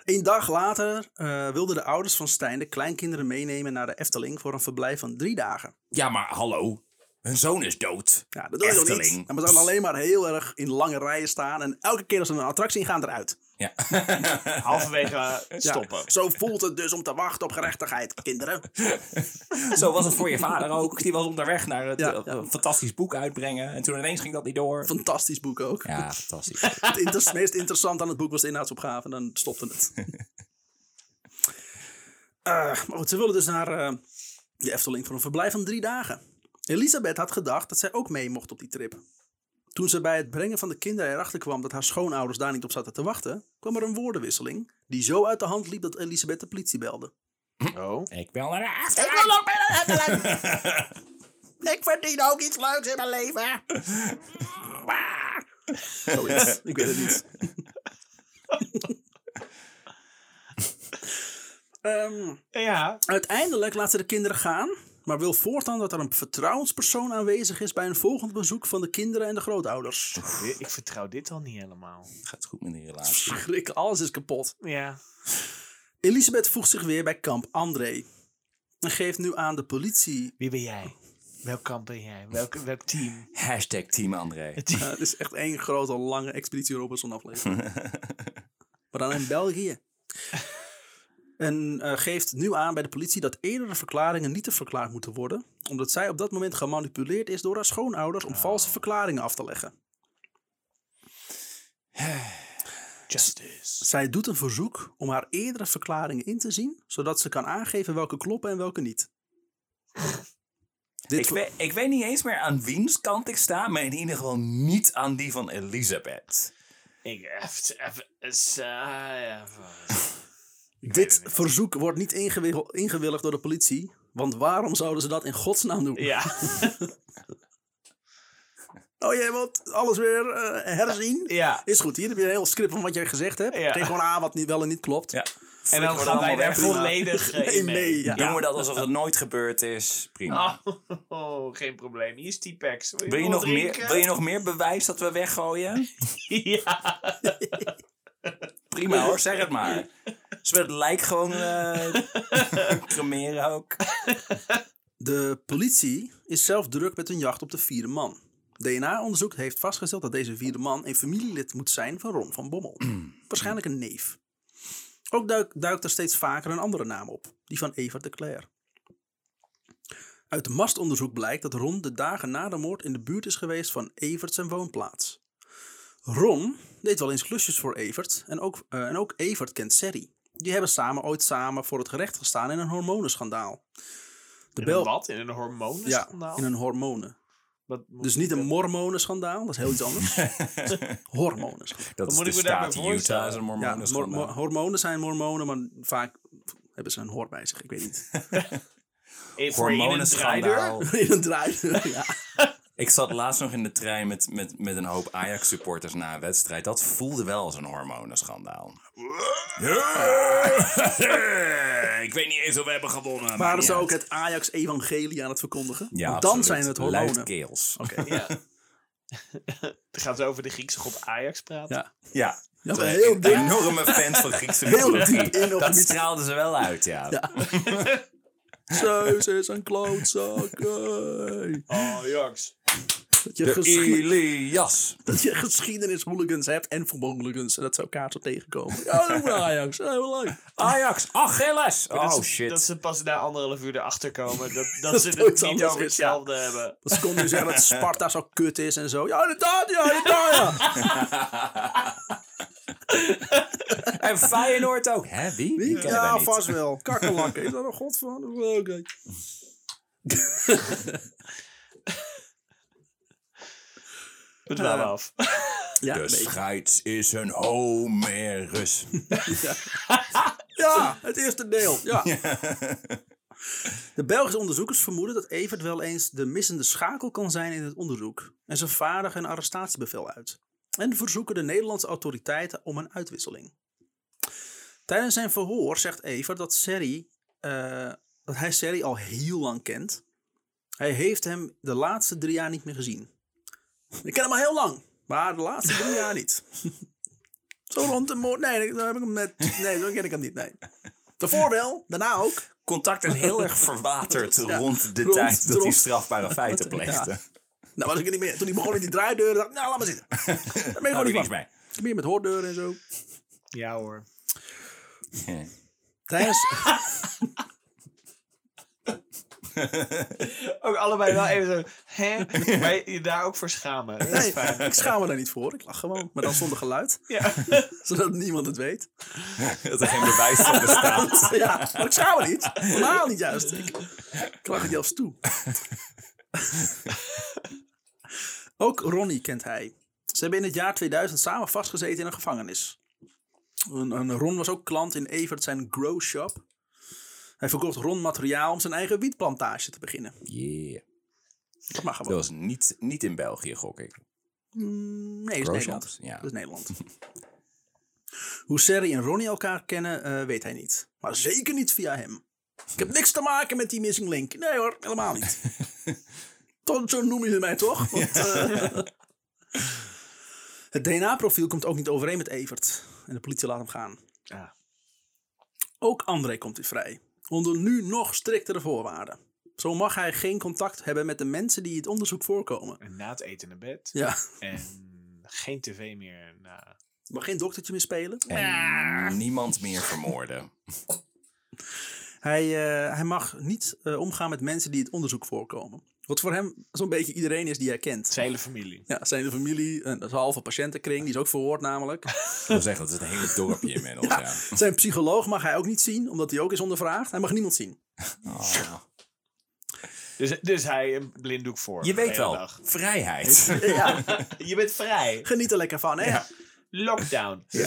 Een dag later eh, wilden de ouders van Stijn de kleinkinderen meenemen naar de Efteling voor een verblijf van drie dagen. Ja, maar hallo. Hun zoon is dood. Ja, dat doe je toch niet? Efteling. En we zouden alleen maar heel erg in lange rijen staan. En elke keer als we een attractie in gaan eruit. Ja. Halverwege Ja, stoppen. zo voelt het dus om te wachten op gerechtigheid, kinderen. Zo was het voor je vader ook. Die was onderweg naar het Ja, eh, ja. fantastisch boek uitbrengen. En toen ineens ging dat niet door. Fantastisch boek ook. Ja, fantastisch. Het inter- meest interessant aan het boek was de inhoudsopgave. En dan stopte het. Eh, maar goed, ze wilden dus naar eh, de Efteling voor een verblijf van drie dagen. Elisabeth had gedacht dat zij ook mee mocht op die trip. Toen ze bij het brengen van de kinderen erachter kwam dat haar schoonouders daar niet op zaten te wachten, kwam er een woordenwisseling die zo uit de hand liep dat Elisabeth de politie belde. Oh. Ik wil naar de Ik wil ook bij! Ik verdien ook iets leuks in mijn leven. Zoiets, ik weet het niet. Ehm, Ja. uiteindelijk laat ze de kinderen gaan, maar wil voortaan dat er een vertrouwenspersoon aanwezig is bij een volgend bezoek van de kinderen en de grootouders. Ik vertrouw dit al niet helemaal. Gaat goed met relatie. Schrik, alles is kapot. Ja. Elisabeth voegt zich weer bij kamp André en geeft nu aan de politie. Wie ben jij? Welk kamp ben jij? Welk, welk team? Hashtag Team André. Het is echt één grote lange Expeditie Robinson aflevering. maar dan in België. En eh, geeft nu aan bij de politie dat eerdere verklaringen niet te verklaard moeten worden, omdat zij op dat moment gemanipuleerd is door haar schoonouders om valse verklaringen af te leggen. Justice. Zij doet een verzoek om haar eerdere verklaringen in te zien, zodat ze kan aangeven welke kloppen en welke niet. Dit Ik weet, ik weet niet eens meer aan wiens kant ik sta, maar in ieder geval niet aan die van Elisabeth. Ik even, even, is, eh, ja, weet Dit verzoek wordt niet ingewil- ingewilligd door de politie, want waarom zouden ze dat in godsnaam doen? Ja. Oh, jij wilt alles weer eh, herzien? ja. Is goed, hier heb je een heel script van wat jij gezegd hebt. Ja. Geef gewoon aan wat niet, wel en niet klopt. Ja. En dan gaan wij daar volledig eh, Nee, in mee. mee, ja. Doen we dat alsof het nooit gebeurd is? Prima. Oh, oh, geen probleem. Hier is T-Pex. wil, je nog meer, wil je nog meer bewijs dat we weggooien? Ja. Prima hoor, zeg het maar. Zullen we het lijk gewoon eh cremeren ook? De politie is zelf druk met een jacht op de vierde man. DNA-onderzoek heeft vastgesteld dat deze vierde man een familielid moet zijn van Ron van Bommel. Waarschijnlijk een neef. Ook duik- duikt er steeds vaker een andere naam op, die van Evert de Cler. Uit mastonderzoek blijkt dat Ron de dagen na de moord in de buurt is geweest van Evert zijn woonplaats. Ron deed wel eens klusjes voor Evert en ook, eh, en ook Evert kent Serry. Die hebben samen ooit samen voor het gerecht gestaan in een hormonenschandaal. De In bel- een wat? In een ja, hormonenschandaal? in een hormonen. Wat Dus niet een mormonenschandaal, dat is heel iets anders. hormonenschandaal. Dat is moet de ik me daarbij staat Utah, is een Ja, mormonenschandaal. mor- mor- hormonen zijn mormonen, maar vaak hebben ze een hoor bij zich. Ik weet niet. Voor in een draaider? Hormonenschandaal. In een. Ja. Ik zat laatst nog in de trein met, met, met een hoop Ajax-supporters na een wedstrijd. Dat voelde wel als een hormonenschandaal. Ik weet niet eens of we hebben gewonnen. maakt Waren ze ook het Ajax-evangelie aan het verkondigen? Ja, Want dan absoluut. zijn het hormonen. Luidkeels. Oké. Ja. Dan gaan ze over de Griekse god Ajax praten. Ja. Ja. Ja, Een heel diep. enorme fans van Griekse Heel mythologie. diep in op Dat straalden ze wel uit, ja. Ja. Zeus is een klootzak. Ajax. Dat je, Ilias. dat je geschiedenis-hooligans hebt en voetbalhooligans. En dat ze elkaar zo tegenkomen. Ja, dat is Ajax. Ja, wel leuk. Ajax, Achilles. dat Oh ze, shit. Dat ze pas na anderhalf uur erachter komen dat, dat, Dat ze het niet over ja. hetzelfde hebben. Dat ze konden nu zeggen dat Sparta zo kut is en zo. Ja, inderdaad, ja, inderdaad, ja. En Feyenoord ook. Hè, wie? Ja, vast wel. Kakkerlakken. Is dat een god van? Oké. We dwalen af. Ja, De scheids is een Homerus. ja, het eerste deel. Ja. De Belgische onderzoekers vermoeden dat Evert wel eens de missende schakel kan zijn in het onderzoek. En ze vaardigen een arrestatiebevel uit. En verzoeken de Nederlandse autoriteiten om een uitwisseling. Tijdens zijn verhoor zegt Evert dat, Serry, eh, dat hij Serry al heel lang kent. Hij heeft hem de laatste drie jaar niet meer gezien. Ik ken hem al heel lang, maar de laatste drie jaar niet. Zo rond de moord. Nee, dan heb ik hem net. Nee, zo ken ik hem niet. Nee. Daarvoor wel, daarna ook. Contact is heel erg verwaterd Ja, rond de rond- tijd dat hij strafbare feiten Ja. pleegde. Nou, was ik er niet meer. Toen hij begon in die draaideuren, dacht ik, nou, laat maar zitten. Daar ben je gewoon niet ik niks van. mee. Ik heb hier met hoordeuren en zo. Ja hoor. Ja. Ook allebei wel even zo. Hè? Maar je je daar ook voor schamen. Dat is nee, fijn. ik schaam me daar niet voor. Ik lach gewoon. Maar dan zonder geluid. Ja. Zodat niemand het weet. Dat er geen bewijs van bestaat. Ja, maar ik schaam me niet. Helemaal niet juist. Ik, ik lach het juist toe. Ook Ronnie kent hij. Ze hebben in het jaar 2000 samen vastgezeten in een gevangenis. En, en Ron was ook klant in Evert zijn grow shop. Hij verkocht Ron materiaal om zijn eigen wietplantage te beginnen. Yeah. Dat mag Dat gewoon. was niet, niet in België, gok ik. Mm, Nee, dat is Nederland. Ja. Dat is Nederland. Hoe Serry en Ronnie elkaar kennen, eh, weet hij niet. Maar zeker niet via hem. Ik heb niks te maken met die missing link. Nee hoor, helemaal niet. Tot, zo noem je mij toch? Want, eh, het DNA-profiel komt ook niet overeen met Evert. En de politie laat hem gaan. Ja. Ook André komt weer vrij. Onder nu nog striktere voorwaarden. Zo mag hij geen contact hebben met de mensen die het onderzoek voorkomen. En na het eten naar bed. Ja, En geen tv meer. Na... mag geen doktertje meer spelen. En niemand meer vermoorden. Hij, eh, hij mag niet eh, omgaan met mensen die het onderzoek voorkomen. Wat voor hem zo'n beetje iedereen is die hij kent. Zijn hele familie. Ja, zijn de familie, en dat is een halve patiëntenkring, die is ook verhoord namelijk. Ik wil zeggen, dat is een hele dorpje inmiddels. Ja. Zijn psycholoog mag hij ook niet zien, omdat hij ook is ondervraagd. Hij mag niemand zien. Oh. Dus, dus hij een blinddoek voor. Je weet hele wel, dag. vrijheid. Ja, Je bent vrij. geniet er lekker van, hè? Ja. Lockdown.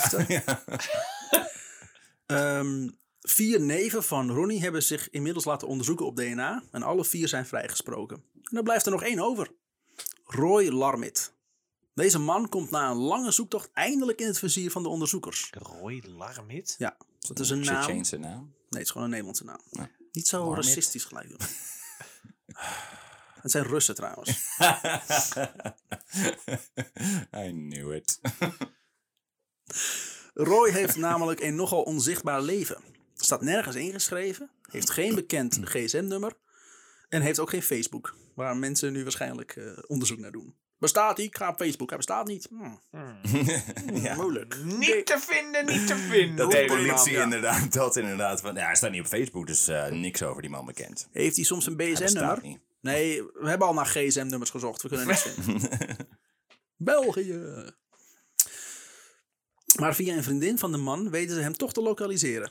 Ehm, vier neven van Ronnie hebben zich inmiddels laten onderzoeken op DNA. En alle vier zijn vrijgesproken. En dan blijft er nog één over. Roy Larmit. Deze man komt na een lange zoektocht eindelijk in het vizier van de onderzoekers. Roy Larmit? Ja, dat is een naam. change zijn naam. Nee, het is gewoon een Nederlandse naam. Ja. Niet zo Larmit. racistisch gelijk doen. Het zijn Russen trouwens. I knew it. Roy heeft namelijk een nogal onzichtbaar leven. Staat nergens ingeschreven. Heeft geen bekend gsm-nummer. En heeft ook geen Facebook. Waar mensen nu waarschijnlijk eh, onderzoek naar doen. Bestaat hij? Ik ga op Facebook. Hij bestaat niet. Hmm, ja. Moeilijk. Niet te vinden, niet te vinden. Dat de politie ja. inderdaad, dat inderdaad. Van, ja, hij staat niet op Facebook, dus eh, niks over die man bekend. Heeft hij soms een BSN-nummer? Nee, we hebben al naar gsm-nummers gezocht. We kunnen niks vinden. België. Maar via een vriendin van de man weten ze hem toch te lokaliseren.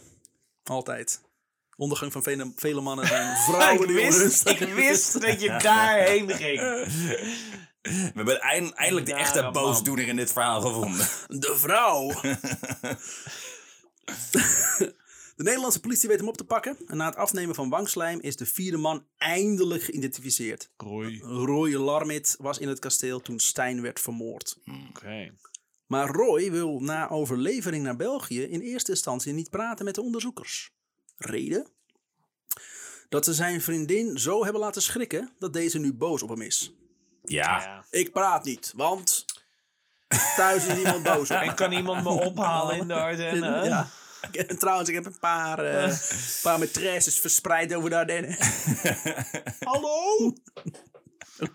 Altijd. Ondergang van vele, vele mannen zijn vrouwen hun wist, ik wist dat je daarheen ging. We hebben eind- eindelijk de echte boosdoener in dit verhaal gevonden. De vrouw. De Nederlandse politie weet hem op te pakken. En na het afnemen van wangslijm is de vierde man eindelijk geïdentificeerd. Roei. Roy Larmit was in het kasteel toen Stijn werd vermoord. Oké. Maar Roy wil na overlevering naar België in eerste instantie niet praten met de onderzoekers. Reden? Dat ze zijn vriendin zo hebben laten schrikken dat deze nu boos op hem is. Ja, Ja. Ik praat niet, want thuis is niemand boos op. En kan iemand me ophalen in de Ardennen? Ja. En trouwens, ik heb een paar, eh paar maîtresses verspreid over de Ardennen. Hallo?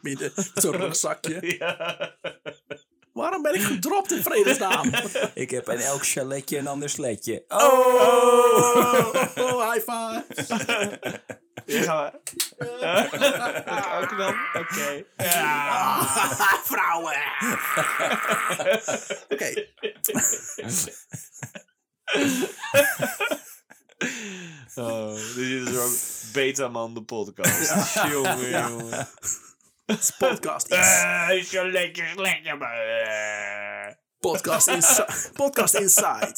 Midden, zo'n rugzakje. Ja. Waarom ben ik gedropt in vredesnaam? ik heb in elk chaletje een ander sletje. Oh, high five. Hier gaan we. Ik ook dan? Oké. Vrouwen. Oké. Oh, dit is zo'n Betaman de podcast. Jongen, jongen. Het is podcast, is, Eh, is zo lekker, lekker, maar... eh. podcast, insi- podcast Inside.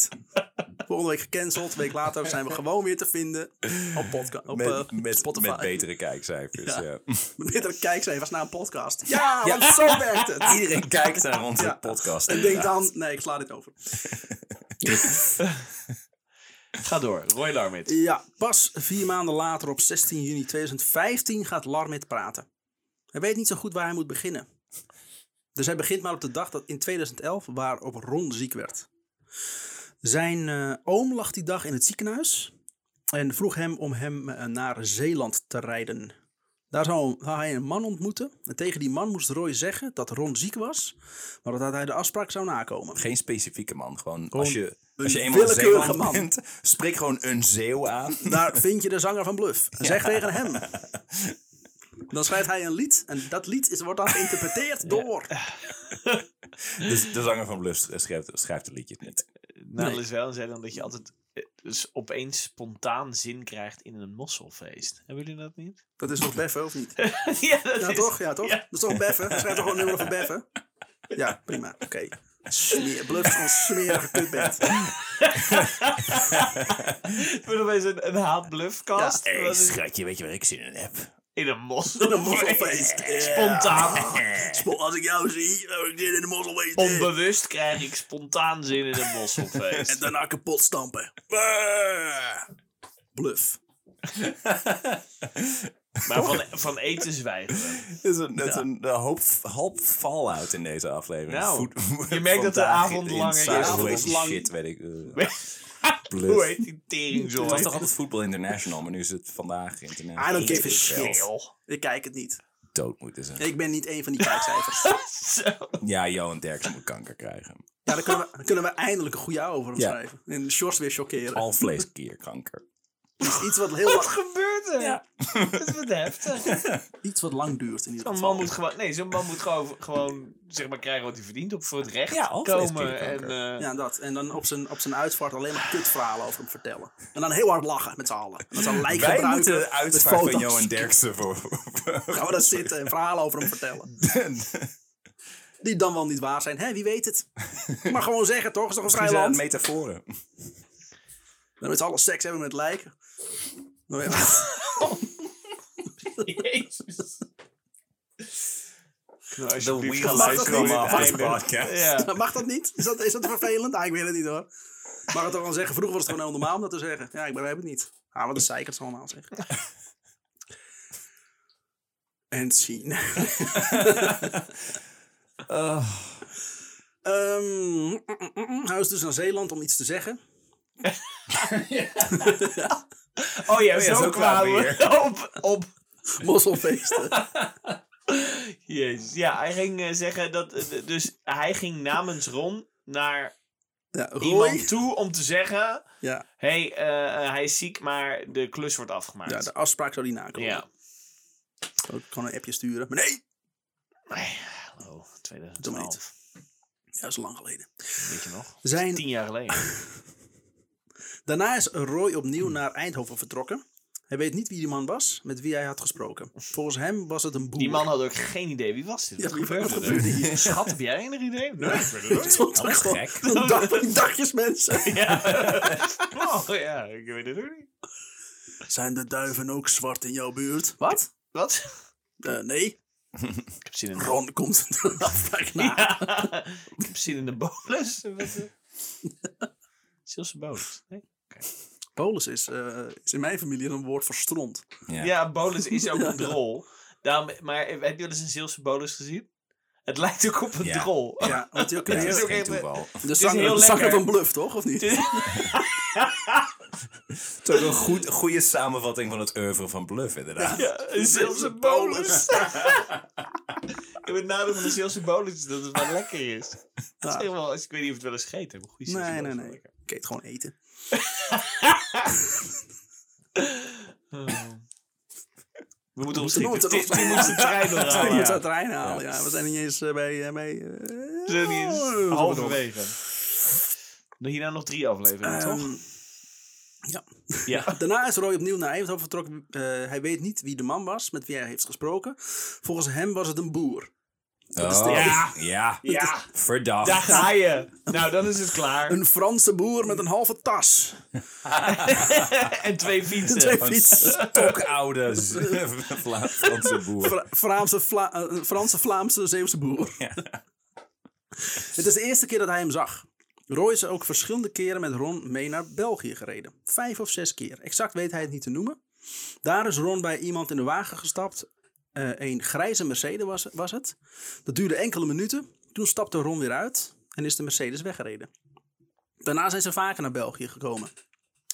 Volgende week gecanceld. Een week later zijn we gewoon weer te vinden op, podca- op Met, eh, met, Spotify. met betere kijkcijfers. Ja. Ja. Met betere kijkcijfers naar een podcast. Ja, want zo werkt het. Iedereen kijkt naar onze Ja. podcast. En denk inderdaad. dan, nee, ik sla dit over. Ga door, Roy Larmit. Ja, pas vier maanden later op 16 juni 2015 gaat Larmit praten. Hij weet niet zo goed waar hij moet beginnen. Dus hij begint maar op de dag dat in 2011 waarop Ron ziek werd. Zijn eh, oom lag die dag in het ziekenhuis en vroeg hem om hem eh, naar Zeeland te rijden. Daar zou, hij een man ontmoeten en tegen die man moest Roy zeggen dat Ron ziek was, maar dat hij de afspraak zou nakomen. Geen specifieke man. Gewoon, als je, als je eenmaal Zeeland man. bent, spreek gewoon een zeeuw aan. Daar vind je de zanger van Bluff. Zeg tegen hem. Dan schrijft hij een lied en dat lied is, wordt dan geïnterpreteerd door. Dus de zanger van Blust schrijft, schrijft de liedjes niet. Nadeel Nee. is wel zei dan dat je altijd eh, dus opeens spontaan zin krijgt in een mosselfeest. Hebben jullie dat niet? Dat is toch Beffen, of niet? ja, dat Ja, is... toch? Ja, toch? Ja. Dat is toch Beffen? Hij schrijft toch gewoon een nummer van Beffen? Ja, prima. Oké. Smeer- Bluff een smerige kutband. Het wordt opeens een, een haatbluffcast. Hé, Dat is schatje, weet je waar ik zin in heb? In een mosselfeest. Een mosselfeest. Ja. Spontaan. Spo- Als ik jou zie, dan heb ik zin in de mosselwees. Onbewust krijg ik spontaan zin in een mosselfeest. En daarna kapot stampen. Bah. Bluff. Maar van, van eten zwijgen we. Het is een, het een, een hoop, hoop fallout in deze aflevering. Nou, Voet- je merkt dat de avond in- langer is. in avond lang. shit, weet ik. eh. Hoe heet die tering zo? Het was toch altijd Voetbal International, maar nu is het vandaag international. I don't give a shit. Ik kijk het niet. Dood moeten ze. Ik ben niet een van die kijkcijfers. Ja, Johan Derksen moet kanker krijgen. Ja, dan kunnen we, dan kunnen we eindelijk een goede over hem Ja. schrijven. En de shorts weer chockeren. Alvleeskierkanker. Iets, iets wat heel Wat gebeurt er? Ja. Dat is wat heftig. iets wat lang duurt in ieder Zo'n geval. man moet gewoon, nee, zo'n man moet gewoon, gewoon zeg maar krijgen wat hij verdient op voor het recht Ja, komen. En, eh, Ja, dat. En dan op zijn, op zijn uitvaart alleen maar kutverhalen over hem vertellen. En dan heel hard lachen met z'n allen. En dan zo'n lijk Wij gebruiken moeten de met uitspraak van foto's. Johan Derksen voor... Gaan we daar zitten en verhalen over hem vertellen. Die dan wel niet waar zijn. Hè, wie weet het. Maar gewoon zeggen toch? Is toch een vrij Misschien zijn land? het metaforen. Dan met z'n allen seks hebben met lijken. Nou ja. Jezus. Nou, The alsjeblieft wheels gaan mag niet? het Mag dat niet? Ja. Mag dat niet? Is dat, is dat vervelend? Ah, ik weet het niet hoor. Mag het toch wel zeggen? Vroeger was het gewoon heel normaal om dat te zeggen. Ja, ik begrijp het niet. Ah, wat een zeikert allemaal zeggen. En zien. Mm, mm, hij is dus naar Zeeland om iets te zeggen. Oh ja, zo, zo kwamen we op, op. Mosselfeesten. Jezus. Ja, hij ging eh, zeggen dat, eh, dus hij ging namens Ron naar Ja, Roy. iemand toe om te zeggen, Ja, hey, eh, hij is ziek, maar de klus wordt afgemaakt. ja, de afspraak zou die nakomen. ja. Ik kan een appje sturen. Maar nee, Nee, hallo, Doe 2012. ja, dat is lang geleden. Weet je nog? Zijn, Tien jaar geleden. Daarna is Roy opnieuw naar Eindhoven vertrokken. Hij weet niet wie die man was, met wie hij had gesproken. Volgens hem was het een boer. Die man had ook geen idee. Wie was dit? Ja, Wat wie- gebeurde wat gebeurde hier? Schat, heb jij enig idee? Nee, ik weet het stond er gewoon gek. dag, dagjes mensen. niet. Ja. Oh ja, ik weet het ook niet. Zijn de duiven ook zwart in jouw buurt? Wat? Wat? Eh, nee. Ik heb zin in Ron komt een afspraak na. Ja. Ik heb zin in de bolus. Wat. Nee? Polis is, eh, is in mijn familie een woord voor stront. Ja. Ja, bolus is ook een drol. Daarom, maar heb je wel eens een Zeelse bolus gezien? Het lijkt ook op een Ja. drol. Ja, want je ook Ja, dat is is ook geen toeval. de zanger, van Bluff, toch? Of niet? Het is ook een goed, goede samenvatting van het oeuvre van Bluff, inderdaad. Ja, een Zeelse bolus. ik heb het nadeel van de Zeelse bolus dat het wel lekker is. Dat is wel, ik weet niet of het wel eens gegeten Zeelse Nee, bolus nee, nee. Ik eet gewoon eten. Oh. We moeten moeten opschieten. moeten trein halen. moet Ja. het trein halen. Ja. we zijn niet eens eh, bij... eh, bij eh, We zijn niet eens oh, halverwege. Hierna nog drie afleveringen, toch? Ehm, ja. Ja. Daarna is Roy opnieuw naar Eindhoven vertrokken. Eh, hij weet niet wie de man was met wie hij heeft gesproken. Volgens hem was het een boer. Oh, de- ja. ja. Ja, Verdacht. daar ga je. Nou, dan is het klaar. Een Franse boer met een halve tas. en twee fietsen. Twee Een fietsen. stokoude Vla- Franse boer. Fra- Vlaamse, Vla- eh, een Franse, Vlaamse, Zeeuwse boer. Het is de eerste keer dat hij hem zag. Roy is ook verschillende keren met Ron mee naar België gereden. Vijf of zes keer. Exact weet hij het niet te noemen. Daar is Ron bij iemand in de wagen gestapt. Eh, een grijze Mercedes was, was het. Dat duurde enkele minuten. Toen stapte Ron weer uit en is de Mercedes weggereden. Daarna zijn ze vaker naar België gekomen.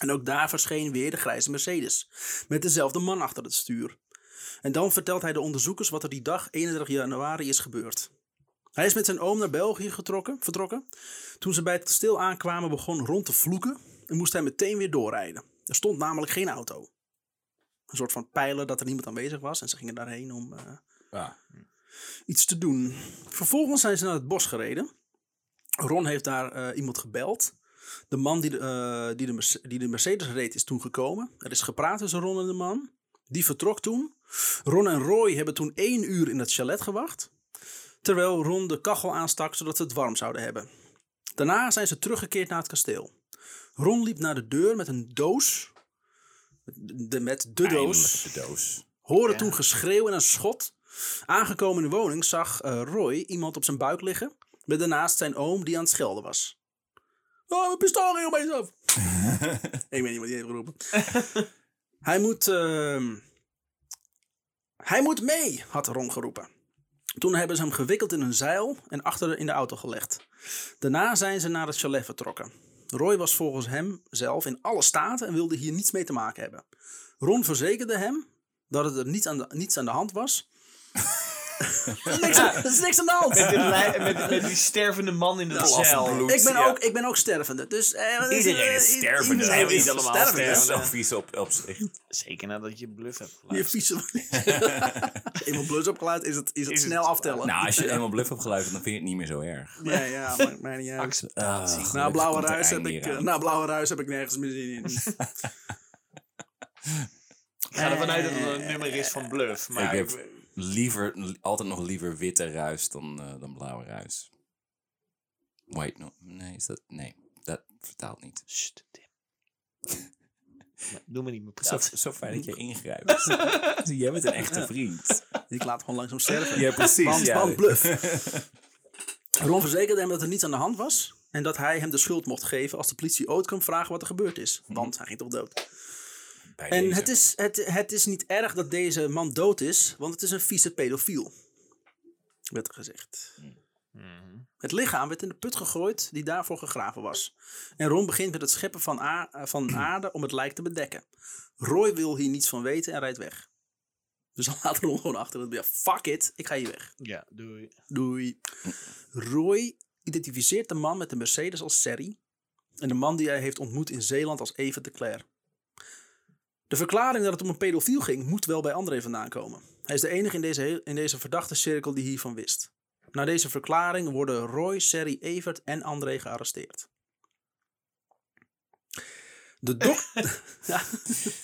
En ook daar verscheen weer de grijze Mercedes. Met dezelfde man achter het stuur. En dan vertelt hij de onderzoekers wat er die dag 31 januari is gebeurd. Hij is met zijn oom naar België getrokken, vertrokken. Toen ze bij het kasteel aankwamen begon Ron te vloeken en moest hij meteen weer doorrijden. Er stond namelijk geen auto. Een soort van pijler dat er niemand aanwezig was en ze gingen daarheen om eh, Ja. iets te doen. Vervolgens zijn ze naar het bos gereden. Ron heeft daar eh, iemand gebeld. De man die de, eh, die, de die de Mercedes reed is toen gekomen. Er is gepraat tussen Ron en de man. Die vertrok toen. Ron en Roy hebben toen één uur in het chalet gewacht. Terwijl Ron de kachel aanstak zodat ze het warm zouden hebben. Daarna zijn ze teruggekeerd naar het kasteel. Ron liep naar de deur met een doos. De, met de doos. De doos. Hoorde Ja. toen geschreeuw en een schot. Aangekomen in de woning zag eh, Roy iemand op zijn buik liggen. Met daarnaast zijn oom die aan het schelden was. Oh, mijn pistool ging opeens af. Ik weet niet wat hij heeft geroepen. hij moet... ehm, hij moet mee, had Ron geroepen. Toen hebben ze hem gewikkeld in een zeil en achter in de auto gelegd. Daarna zijn ze naar het chalet vertrokken. Roy was volgens hem zelf in alle staten en wilde hier niets mee te maken hebben. Ron verzekerde hem dat het er niets aan de, niets aan de hand was. Er, is niks, aan- er is niks aan de hand. Met, met, met die stervende man in de cel. bloed. Ik ben, Ja. ook, ik ben ook stervende. Dus, eh, Iedereen is stervende. Iedereen Zijn we is niet allemaal Dat stervende. is stervende? zo vies op, op zich. Zeker nadat je bluff hebt Je geluisterd. vieze... Eenmaal plus opgeluid is het, is het Is het- snel aftellen. Nou, als je eenmaal bluff hebt geluisterd, dan vind je het niet meer zo erg. Ja, ja, maakt mij niet uit. Acceptatie. Ah, Na blauwe, ruis heb ik, eh, na blauwe ruis heb ik nergens meer zin in. Ik ga ervan uit dat het een nummer is van bluff. Maar ik heb liever, altijd nog liever witte ruis dan, eh, dan blauwe ruis. Wait, no. Nee, is dat... Nee, dat vertaalt niet. Sst, Doe me niet meer Zo, praten. zo fijn dat je ingrijpt. Jij bent een echte vriend. Ik laat gewoon langzaam sterven. Ja, precies. Want, ja. bluff. Ron verzekerde hem dat er niets aan de hand was. En dat hij hem de schuld mocht geven als de politie ooit kwam vragen wat er gebeurd is. Want hij ging toch dood. Bij En deze. het is, het, het is niet erg dat deze man dood is, want het is een vieze pedofiel. Werd er gezegd. Het lichaam werd in de put gegooid die daarvoor gegraven was. En Ron begint met het scheppen van, a- van aarde om het lijk te bedekken. Roy wil hier niets van weten en rijdt weg. Dus dan laat Ron gewoon achter. Ja, fuck it, ik ga hier weg. Ja, doei. Doei. Roy identificeert de man met de Mercedes als Serry. En de man die hij heeft ontmoet in Zeeland als Evert de Cler. De verklaring dat het om een pedofiel ging, moet wel bij André vandaan komen. Hij is de enige in deze, in deze verdachte cirkel die hiervan wist. Na deze verklaring worden Roy, Serry, Evert en André gearresteerd. De, dok ja,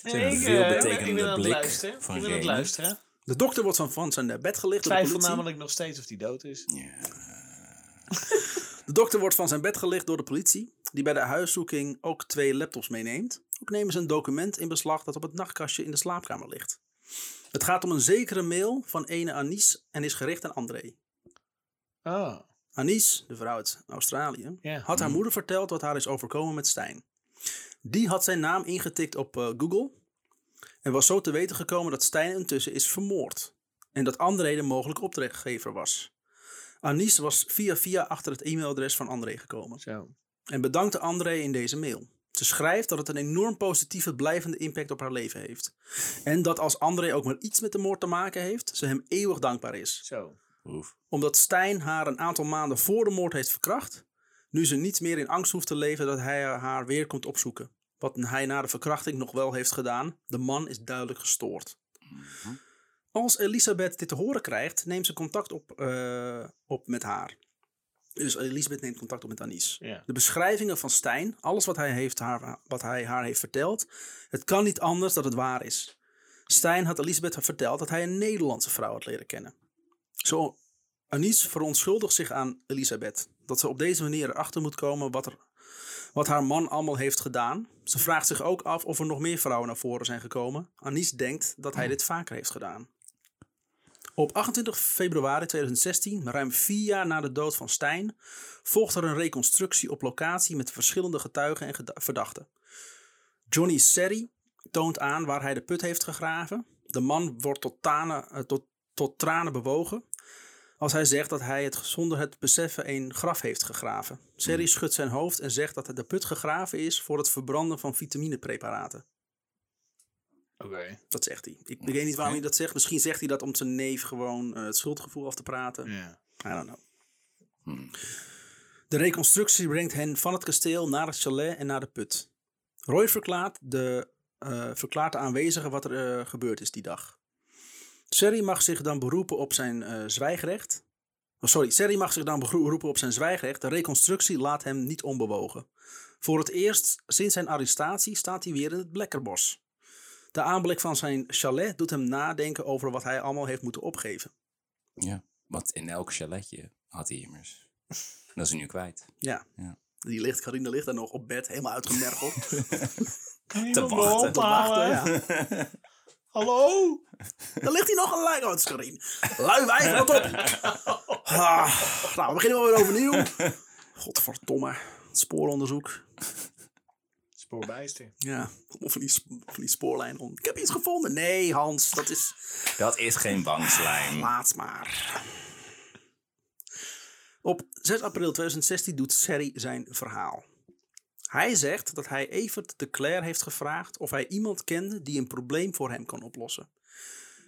een Ik, eh, ik ben aan het blik luisteren. van ik het luisteren. de dokter wordt van, van zijn bed gelicht door de twijfel namelijk nog steeds of hij dood is. Ja. De dokter wordt van zijn bed gelicht door de politie, die bij de huiszoeking ook twee laptops meeneemt. Ook nemen ze een document in beslag dat op het nachtkastje in de slaapkamer ligt. Het gaat om een zekere mail van ene Anis en is gericht aan André. Oh, Anis, de vrouw uit Australië, had haar moeder verteld wat haar is overkomen met Stijn. Die had zijn naam ingetikt op eh, Google en was zo te weten gekomen dat Stijn intussen is vermoord. En dat André de mogelijke opdrachtgever was. Anis was via via achter het e-mailadres van André gekomen zo. En bedankte André in deze mail. Ze schrijft dat het een enorm positieve blijvende impact op haar leven heeft. En dat als André ook maar iets met de moord te maken heeft, ze hem eeuwig dankbaar is Zo. Oef. omdat Stijn haar een aantal maanden voor de moord heeft verkracht. Nu ze niet meer in angst hoeft te leven dat hij haar weer komt opzoeken. Wat hij na de verkrachting nog wel heeft gedaan. De man is duidelijk gestoord. Als Elisabeth dit te horen krijgt, neemt ze contact op, eh, op met haar. Dus Elisabeth neemt contact op met Anis. Ja. De beschrijvingen van Stijn, alles wat hij, heeft haar, wat hij haar heeft verteld, het kan niet anders dat het waar is. Stijn had Elisabeth verteld dat hij een Nederlandse vrouw had leren kennen. Zo, Anis verontschuldigt zich aan Elisabeth. Dat ze op deze manier erachter moet komen wat, er, wat haar man allemaal heeft gedaan. Ze vraagt zich ook af of er nog meer vrouwen naar voren zijn gekomen. Anis denkt dat hij dit vaker heeft gedaan. Op 28 februari 2016, ruim vier jaar na de dood van Stijn, volgt er een reconstructie op locatie met verschillende getuigen en verdachten. Johnny Serry toont aan waar hij de put heeft gegraven. De man wordt eh, tot, tot tranen bewogen als hij zegt dat hij het zonder het beseffen een graf heeft gegraven. Serry schudt zijn hoofd en zegt dat de put gegraven is voor het verbranden van vitaminepreparaten. Oké. Dat zegt hij. Ik weet niet waarom hij dat zegt. Misschien zegt hij dat om zijn neef gewoon eh, het schuldgevoel af te praten. Ja. I don't know. De reconstructie brengt hen van het kasteel naar het chalet en naar de put. Roy verklaart de, eh, verklaart de aanwezigen wat er eh, gebeurd is die dag. Serry mag zich dan beroepen op zijn eh, zwijgrecht. Oh, sorry, Serry mag zich dan beroepen op zijn zwijgrecht. De reconstructie laat hem niet onbewogen. Voor het eerst sinds zijn arrestatie staat hij weer in het Blekkerbos. De aanblik van zijn chalet doet hem nadenken over wat hij allemaal heeft moeten opgeven. Ja, want in elk chaletje had hij immers. Dat is hij nu kwijt. Ja. Ja. Die ligt, Carine ligt daar nog op bed, helemaal uitgemergeld. Te wachten. te wachten, ja. Hallo? Dan ligt hij nog gelijk. Oh, het is Carine. Lui wijf, wat op. Ah, nou, we beginnen wel weer overnieuw. Godverdomme. Spooronderzoek. Spoorbijster. Ja, of van die, die spoorlijn. om- Ik heb iets gevonden. Nee, Hans, dat is... Dat is geen bangslijm. Laat maar. Op 6 april 2016 doet Serry zijn verhaal. Hij zegt dat hij Evert de Claire heeft gevraagd of hij iemand kende die een probleem voor hem kon oplossen.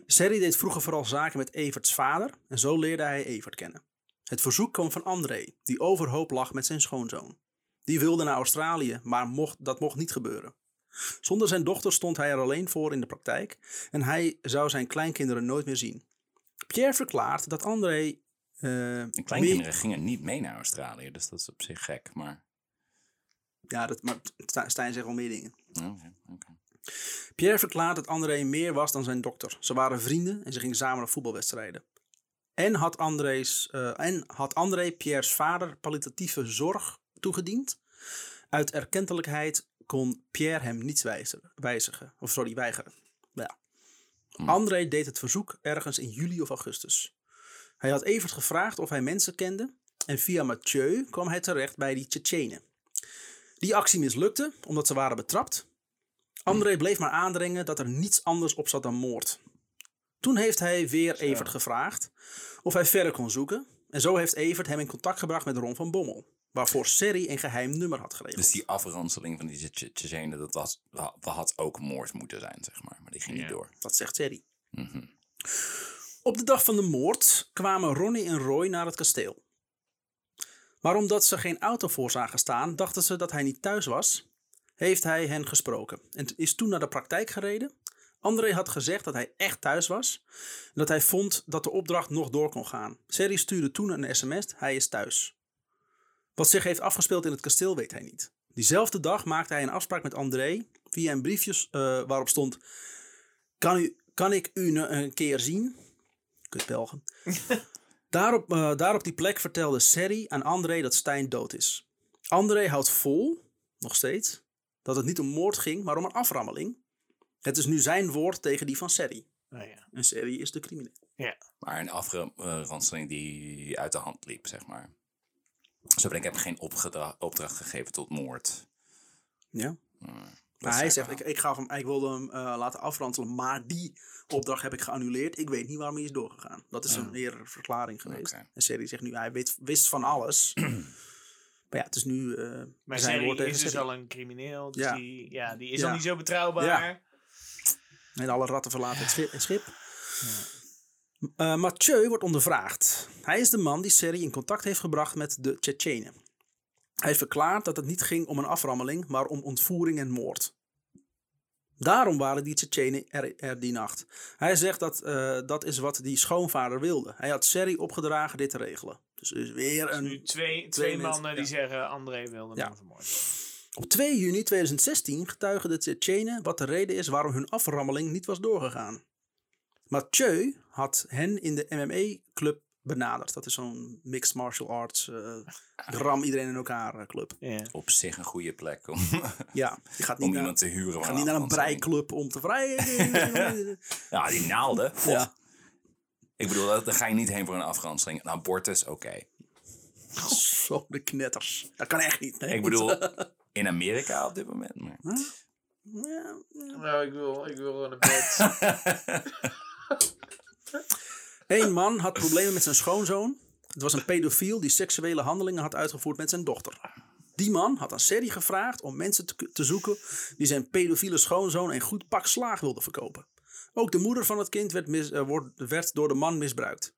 Serry deed vroeger vooral zaken met Everts vader en zo leerde hij Evert kennen. Het verzoek kwam van André, die overhoop lag met zijn schoonzoon. Die wilde naar Australië, maar mocht, dat mocht niet gebeuren. Zonder zijn dochter stond hij er alleen voor in de praktijk en hij zou zijn kleinkinderen nooit meer zien. Pierre verklaart dat André. eh, De kleinkinderen gingen niet mee naar Australië, dus dat is op zich gek. Maar Ja, dat, maar Stijn zegt wel meer dingen. oh. Pierre verklaart dat André meer was dan zijn dokter. Ze waren vrienden en ze gingen samen naar voetbalwedstrijden. En had, André's, eh, en had André Pierre's vader palliatieve zorg toegediend. Uit erkentelijkheid kon Pierre hem niets wijzigen. wijzigen of sorry, weigeren. Ja. André deed het verzoek ergens in juli of augustus. Hij had Evert gevraagd of hij mensen kende. En via Mathieu kwam hij terecht bij die Tsjetsjenen. Die actie mislukte omdat ze waren betrapt. André bleef maar aandringen dat er niets anders op zat dan moord. Toen heeft hij weer Evert gevraagd of hij verder kon zoeken. En zo heeft Evert hem in contact gebracht met Ron van Bommel. Waarvoor Serry een geheim nummer had geregeld. Dus die afranseling van die Tsjetsjenen, dat was, wa- had ook moord moeten zijn, zeg maar. Maar die ging niet door. Dat zegt Serry. Mhm. Op de dag van de moord kwamen Ronnie en Roy naar het kasteel. Maar omdat ze geen auto voor zagen staan, dachten ze dat hij niet thuis was, heeft hij hen gesproken en is toen naar de praktijk gereden. André had gezegd dat hij echt thuis was en dat hij vond dat de opdracht nog door kon gaan. Serry stuurde toen een sms, hij is thuis. Wat zich heeft afgespeeld in het kasteel weet hij niet. Diezelfde dag maakte hij een afspraak met André via een briefje eh, waarop stond: kan, u, kan ik u een keer zien? Kut Belgen. daarop, eh, daar op die plek vertelde Serry aan André dat Stijn dood is. André houdt vol, nog steeds, dat het niet om moord ging, maar om een aframmeling. Het is nu zijn woord tegen die van Serry. Nou ja. En Serry is de crimineel. Maar een afranseling die uit de hand liep, zeg maar. Zo ben ik heb geen opdracht gegeven tot moord. Ja. Dat Maar hij zegt, ik, ik, gaf hem, ik wilde hem eh, laten afranselen, maar die opdracht heb ik geannuleerd. Ik weet niet waarom hij is doorgegaan. Dat is een eerdere verklaring geweest. En Serry zegt nu, hij weet, wist van alles. maar ja, het is nu eh Maar woord is dus al een crimineel. Dus Ja. die, ja, die is Ja. al niet zo betrouwbaar. Ja. En alle ratten verlaten het schip. Het schip. Eh, Mathieu wordt ondervraagd. Hij is de man die Serry in contact heeft gebracht met de Tsjetsjenen. Hij verklaart dat het niet ging om een aframmeling, maar om ontvoering en moord. Daarom waren die Tsjetsjenen er, er die nacht. Hij zegt dat eh, dat is wat die schoonvader wilde. Hij had Serry opgedragen dit te regelen. Dus er is weer Nu een... twee, twee, mensen, mannen die ja. zeggen André wilde Ja. hem vermoorden. Op 2 juni 2016 getuigen de Tsjetsjenen wat de reden is waarom hun aframmeling niet was doorgegaan. Mathieu had hen in de MMA-club benaderd. Dat is zo'n mixed martial arts, eh ram iedereen in elkaar eh, club. Ja. Op zich een goede plek om, Ja, je gaat niet, om naar, iemand te huren. je gaat niet naar een breiklub om te vrijen. Ja, die naalden. Ja, Ik bedoel, daar ga je niet heen voor een afranseling. Een abortus, oké. zo de knetters. Dat kan echt niet. nee. Ik bedoel, in Amerika op dit moment. Maar. Ja, Nou, ik wil, ik wil gewoon een bed. Eén man had problemen met zijn schoonzoon. Het was een pedofiel die seksuele handelingen had uitgevoerd met zijn dochter. Die man had aan Serry gevraagd om mensen te, zoeken die zijn pedofiele schoonzoon een goed pak slaag wilden verkopen. Ook de moeder van het kind werd, eh, werd door de man misbruikt.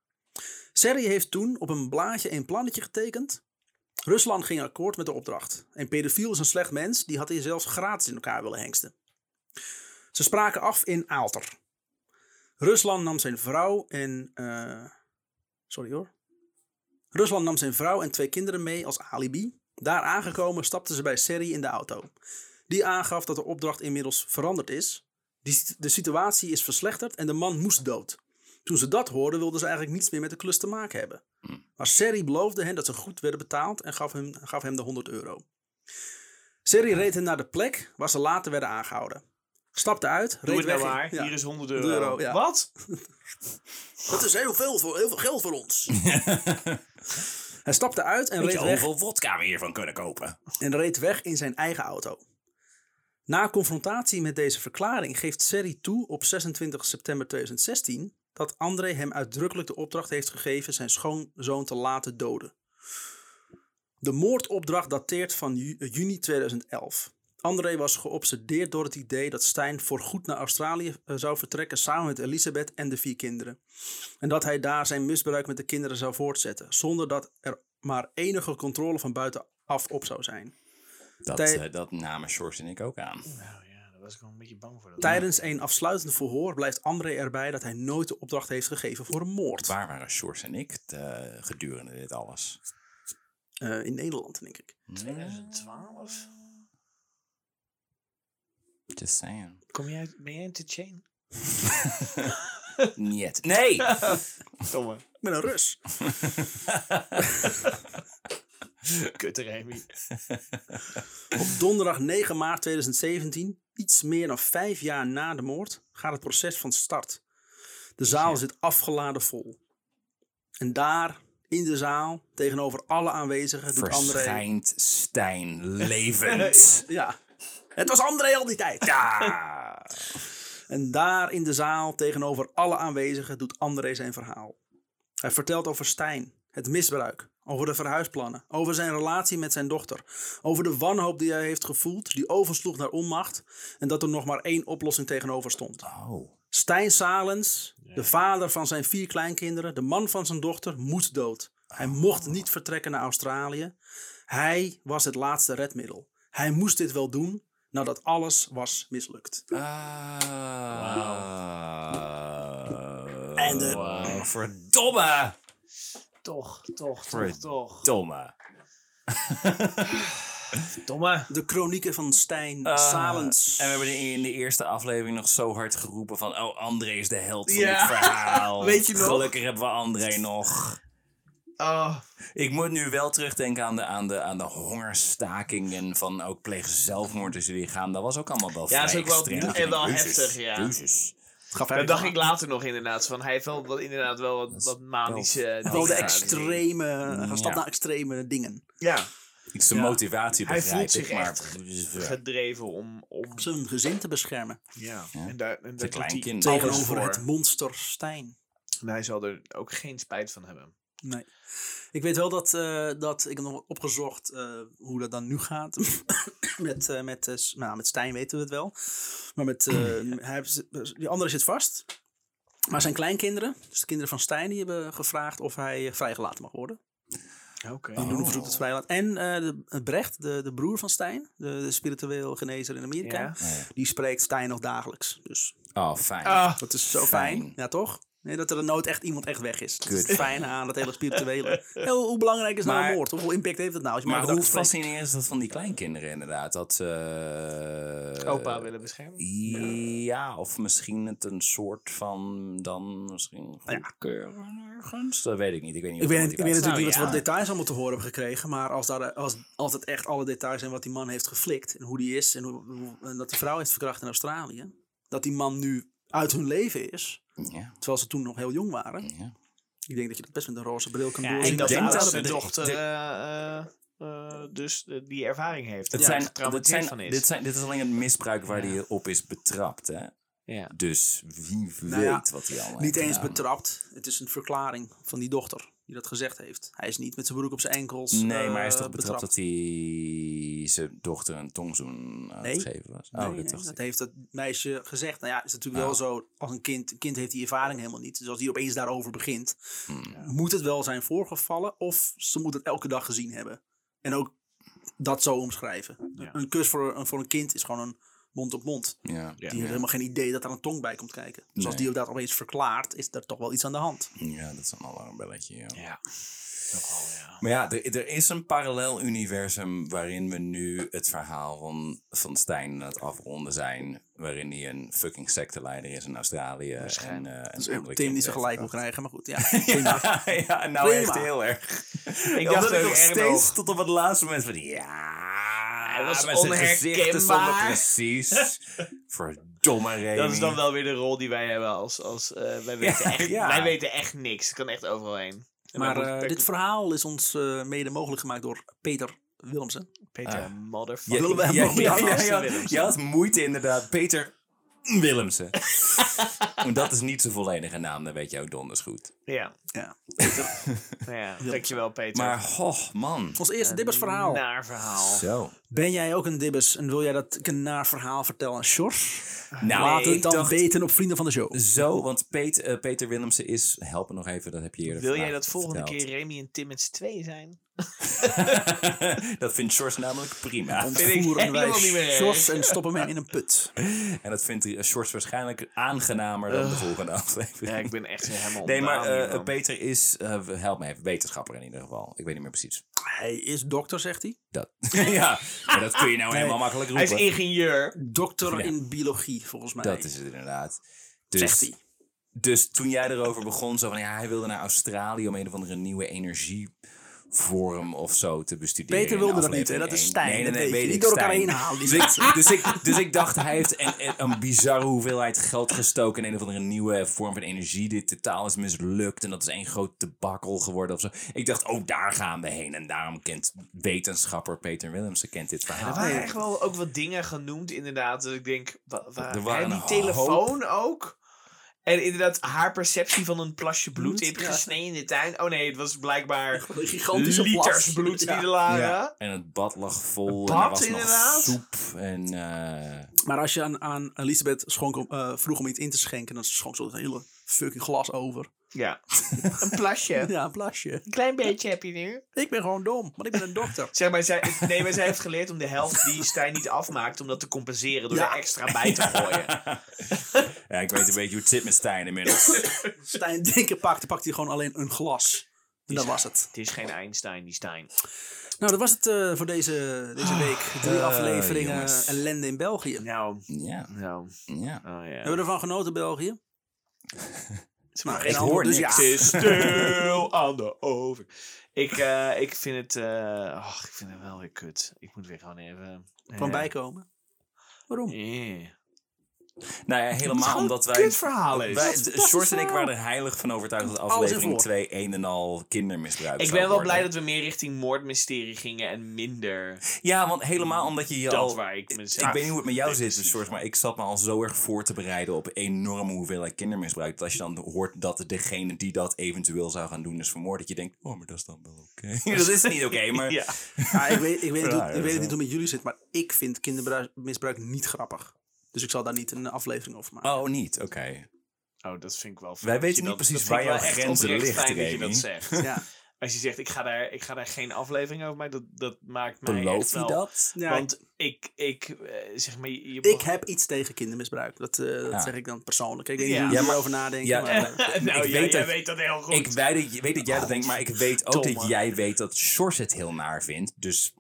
Serry heeft toen op een blaadje een plannetje getekend. Rusland ging akkoord met de opdracht. Een pedofiel is een slecht mens, die had hij zelfs gratis in elkaar willen hengsten. Ze spraken af in Aalter. Rusland nam zijn vrouw en. eh, sorry hoor. Rusland nam zijn vrouw en twee kinderen mee als alibi. Daar aangekomen stapten ze bij Serry in de auto. Die aangaf dat de opdracht inmiddels veranderd is. Die, de situatie is verslechterd en de man moest dood. Toen ze dat hoorden, wilden ze eigenlijk niets meer met de klus te maken hebben. Maar Serry beloofde hen dat ze goed werden betaald en gaf hem, gaf hem de 100 euro. Serry reed hen naar de plek waar ze later werden aangehouden. Stapte uit, Doe reed het nou weg. maar. Ja. Hier is 100 euro. euro, ja. Wat? Dat is heel veel, voor, heel veel geld voor ons. Hij stapte uit en Weet je reed, weg, hoeveel vodka we hiervan kunnen kopen? en reed weg in zijn eigen auto. Na confrontatie met deze verklaring geeft Serry toe op 26 september 2016 dat André hem uitdrukkelijk de opdracht heeft gegeven zijn schoonzoon te laten doden. De moordopdracht dateert van ju- juni 2011. André was geobsedeerd door het idee dat Stijn voorgoed naar Australië eh, zou vertrekken samen met Elisabeth en de vier kinderen. En dat hij daar zijn misbruik met de kinderen zou voortzetten, zonder dat er maar enige controle van buitenaf op zou zijn. Dat, Tij- eh, dat namen Sjors en ik ook aan. Nou ja, daar was ik wel een beetje bang voor. Dat Tijdens een afsluitend verhoor blijft André erbij dat hij nooit de opdracht heeft gegeven voor een moord. Waar waren Sjors en ik eh, gedurende dit alles? Eh, in Nederland, denk ik. 2012? Just saying. Kom jij, ben jij een chain? Niet. Nee! Domme. Ik ben een Rus. Kutte Remy. Op donderdag 9 maart 2017, iets meer dan vijf jaar na de moord, gaat het proces van start. De zaal zit afgeladen vol. En daar, in de zaal, tegenover alle aanwezigen, doet André... Verschijnt Stijn levend. Ja, het was André al die tijd. ja! En daar in de zaal, tegenover alle aanwezigen, doet André zijn verhaal. Hij vertelt over Stijn, het misbruik, over de verhuisplannen, over zijn relatie met zijn dochter, over de wanhoop die hij heeft gevoeld, die oversloeg naar onmacht en dat er nog maar één oplossing tegenover stond. Oh. Stijn Salens, de vader van zijn vier kleinkinderen, de man van zijn dochter, moet dood. Hij mocht niet vertrekken naar Australië. Hij was het laatste redmiddel. Hij moest dit wel doen nadat alles was mislukt. Ah. En de- Wow, Verdomme! Toch, toch, toch, Verdomme. toch. Domme. Domme. De chronieken van Stijn Ah, Salens. En we hebben in de eerste aflevering nog zo hard geroepen van... Oh, André is de held van Ja. dit verhaal. Weet je nog? Gelukkig hebben we André nog. Oh, Ik moet nu wel terugdenken aan de, aan de, aan de hongerstakingen van ook plegen zelfmoord tussen die gaan. Dat was ook allemaal wel Ja, vrij is ook wel- extreem. en wel Jezus, heftig, ja. Jezus. Dat dacht ik later nog inderdaad. Van, hij heeft wel, wat, inderdaad wel wat, wat manische... wel de extreme, hij Ja. naar extreme dingen. Ja, Ik zijn Ja. motivatie Hij begrijp voelt zich maar... echt gedreven om... om Zijn gezin te beschermen. ja. Ja. En daar, en daar hij Tegenover het monster Stijn. En hij zal er ook geen spijt van hebben. Nee. Ik weet wel dat, eh, dat ik heb nog opgezocht eh, hoe dat dan nu gaat. met, eh, met, nou, met Stijn weten we het wel. Maar met, eh, hij heeft, die andere zit vast. Maar zijn kleinkinderen, dus de kinderen van Stijn, die hebben gevraagd of hij vrijgelaten mag worden. Oké. Die doen een verzoek tot vrijlaten. En eh, de, Brecht, de, de broer van Stijn, de, de spiritueel genezer in Amerika, Ja. die spreekt Stijn nog dagelijks. Dus Oh, fijn. Ah, dat is zo Fijn. fijn. Ja, toch? Nee, dat er nooit echt iemand echt weg is. Dat is fijne aan dat hele spirituele. Ja, hoe, hoe belangrijk is nou een moord? Hoeveel impact heeft het nou? Als je Maar maar hoe fascinerend is dat van die kleinkinderen inderdaad? Dat eh opa willen beschermen. Ja, of misschien het een soort van dan misschien Ja. goedkeuren ergens. Dat weet ik niet. Ik weet niet Ik weet, ik weet natuurlijk niet wat voor ja. details allemaal te horen hebben gekregen. Maar als, daar, als, als het echt alle details zijn wat die man heeft geflikt. En hoe die is. En, hoe, hoe- en dat die vrouw heeft verkracht in Australië. Dat die man nu uit hun leven is. Ja, Terwijl ze toen nog heel jong waren. ja. Ik denk dat je dat best met een roze bril kan Ja, doen. en ik dat de denk dat de- dochter de- eh, eh, eh, dus die ervaring heeft. Het zijn, dit, zijn, van is. dit, zijn, dit is alleen het misbruik waar hij op is betrapt. Hè? ja. Dus wie weet Nou ja, wat hij allemaal Niet heeft eens gedaan. betrapt. Het is een verklaring van die dochter die dat gezegd heeft. Hij is niet met zijn broek op zijn enkels. Nee, maar hij is eh, toch betrapt dat hij zijn dochter een tongzoen aan Nee. het geven was? Nee, oh, nee, dat dat, heeft het meisje gezegd. Nou ja, is natuurlijk Oh. wel zo. Als een kind, een kind heeft die ervaring helemaal niet. Dus als die opeens daarover begint, Hmm. moet het wel zijn voorgevallen. Of ze moet het elke dag gezien hebben. En ook dat zo omschrijven. Ja. Een kus voor, een- voor een kind is gewoon een mond op mond. Ja. Ja. Die heeft helemaal geen idee dat er een tong bij komt kijken. Dus als Nee. die dat opeens verklaart, is er toch wel iets aan de hand. ja, dat is een alarmbelletje. Ja. Ja. Nogal, ja. Maar ja, er, er is een parallel universum waarin we nu het verhaal van, van Stijn aan het afronden zijn. Waarin hij een fucking secteleider is in Australië. En, Waarschijnlijk. eh, en Dus Tim niet zo kinderen gelijk wil heeft krijgen, maar goed. Ja, gebracht. ja, nou Prima. echt heel erg. Ik dacht ik ook nog steeds tot op het laatste moment van ja. Zijn gezichten stonden onherkenbaar. precies. Verdomme Remy. Dat is dan wel weer de rol die wij hebben als... als eh, wij, weten echt, ja. wij weten echt niks. Het kan echt overal heen. En Maar eh, dit verhaal is ons eh, mede mogelijk gemaakt door Peter Willemsen. Peter, Ah. motherfucker. ja, ja, ja, ja, Willemsen. Je had moeite inderdaad. Peter Willemsen. Dat is niet zijn volledige naam, dat weet je ook donders goed. Ja. Ja. ja, dankjewel Peter. Maar, oh man. Ons eerste Dibbers-verhaal. Naar verhaal. Zo. Ben jij ook een Dibbers en wil jij dat ik een naar verhaal vertel aan Sjors? Nou, Laat het dan dacht weten op Vrienden van de Show. zo, want Peet, eh, Peter Willemsen is, help me nog even, dat heb je eerder Wil jij dat volgende verteld. keer Remy en Tim met z'n tweeën zijn? dat vindt Sjors namelijk prima. Ontvoeren wij. Sjors en stoppen hem in een put. En dat vindt eh, Sjors waarschijnlijk aangenamer dan de volgende aflevering. Ja, ik ben echt helemaal Nee, maar eh. Peter is, eh, help me even, wetenschapper in ieder geval. Ik weet niet meer precies. Hij is dokter, zegt hij. Dat. ja, maar dat kun je nou helemaal makkelijk Hij roepen. is ingenieur. Dokter Ja. in biologie, volgens mij. Dat is het inderdaad. Dus, Zegt hij. Dus toen jij erover begon, zo van ja, hij wilde naar Australië om een of andere nieuwe energievorm of zo te bestuderen. Peter wilde dat niet, hè? Dat is. Stijn, Nee, nee, nee, weet Niet ik, door elkaar heen halen, Dus ik, dus, ik, dus ik dacht, hij heeft een, bizarre hoeveelheid geld gestoken in een of andere nieuwe vorm van energie. Dit totaal is mislukt en dat is één groot debakkel geworden of zo. Ik dacht, oh, daar gaan we heen. En daarom kent wetenschapper Peter Willemsen kent dit Er verhaal. waren echt wel ook wat dingen genoemd, inderdaad. Dat ik denk, wa, wa- Er waren hè, die telefoon ook. En inderdaad, haar perceptie van een plasje bloed in ja. gesneden in de tuin. Oh nee, het was blijkbaar Een gigantische liters plas. bloed die Ja. er lagen. Ja, en het bad lag vol. En er was nog soep. En eh, Maar als je aan, aan Elisabeth schonk eh, vroeg om iets in te schenken, dan schonk ze dat hele fucking glas over. Ja. een plasje. Ja, een plasje. Een klein beetje heb je nu. Ik ben gewoon dom, want ik ben een dokter. Zeg maar, zij, nee, maar zij heeft geleerd om de helft die Stijn niet afmaakt, om dat te compenseren door Ja. er extra bij te gooien. ja, ik weet een beetje hoe het zit met Stijn inmiddels. Stijn Denker pakte, pakte hij gewoon alleen een glas. En dat was het. Het is geen Einstein, die Stijn. Nou, dat was het eh, voor deze, deze week. Drie Eh, afleveringen jongens. ellende in België. Nou, Ja, nou, ja. oh ja. Hebben we ervan genoten, België? Maar ik hoor dus niks. ja. Het is stil aan de over. Ik, eh, ik vind het, eh, ach, ik vind het wel weer kut. Ik moet weer gewoon even. Van eh, bijkomen. Waarom? eh. Nou ja, helemaal omdat wij... is. de- wat is en ik waren er heilig van overtuigd dat aflevering voor. 2 een en al kindermisbruik Ik ben wel worden. blij dat we meer richting moordmysterie gingen en minder Ja, want helemaal omdat je je dat al... waar ik Ik weet niet hoe het met jou zit, George, maar ik zat me al zo erg voor te bereiden op enorme hoeveelheid kindermisbruik. Dat als je dan hoort dat degene die dat eventueel zou gaan doen is vermoord, dat je denkt, oh, maar dat is dan wel oké. dat is niet oké, maar... Ja. Ja, ik weet, ik weet, niet, hoe- Ja, ik dat weet is niet hoe het met jullie zit, maar ik vind kindermisbruik niet grappig. Dus ik zal daar niet een aflevering over maken. Oh, niet? Oké. Oh, dat vind ik wel fijn Wij weten je niet dat- precies dat waar jouw echt grenzen ligt, fijn dat je dat zegt. Ja. Als je zegt, ik ga daar, ik ga daar geen aflevering over maken, dat, dat maakt mij echt Beloof je wel... dat? Ja, Want ik, ik eh, zeg maar... Je, je ik heb iets tegen kindermisbruik. Dat, eh, dat zeg ik dan persoonlijk. Ik niet Ja. jullie maar- erover nadenken. Ja, maar, nou, ik jij, weet jij dat- weet dat heel goed. Ik weet dat, je- weet dat jij dat denkt, maar ik weet ook dat jij weet dat Sjors het heel naar vindt. Dus,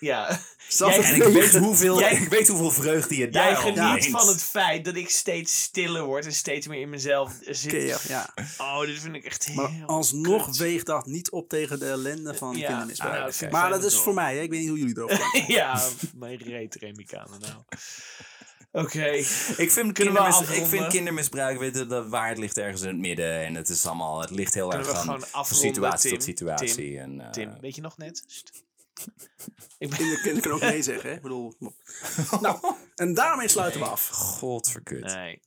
Ja. Jij- het en ik weet, hoeveel, Jij- ik weet hoeveel vreugde je Jij daar al geniet van het feit dat ik steeds stiller word en steeds meer in mezelf zit. Oké, ja. Oh, dit vind ik echt heel Maar alsnog kut. weegt dat niet op tegen de ellende van Ja, kindermisbruik. nou, ik maar dat is voor mij. Hè? Ik weet niet hoe jullie erover denken. ja, mijn reet Remikanen nou. Oké. Ik vind, kindermis, ik vind kindermisbruik, weet je, de waarheid ligt ergens in het midden. En het is allemaal, het ligt heel Kunnen erg van, situatie Tim? tot situatie. en, eh, Tim, weet je nog net? Ik ben... Kinderen kunnen ook nee zeggen. Hè? Ik bedoel, nou, en daarmee sluiten we af. Godverkut. Nee.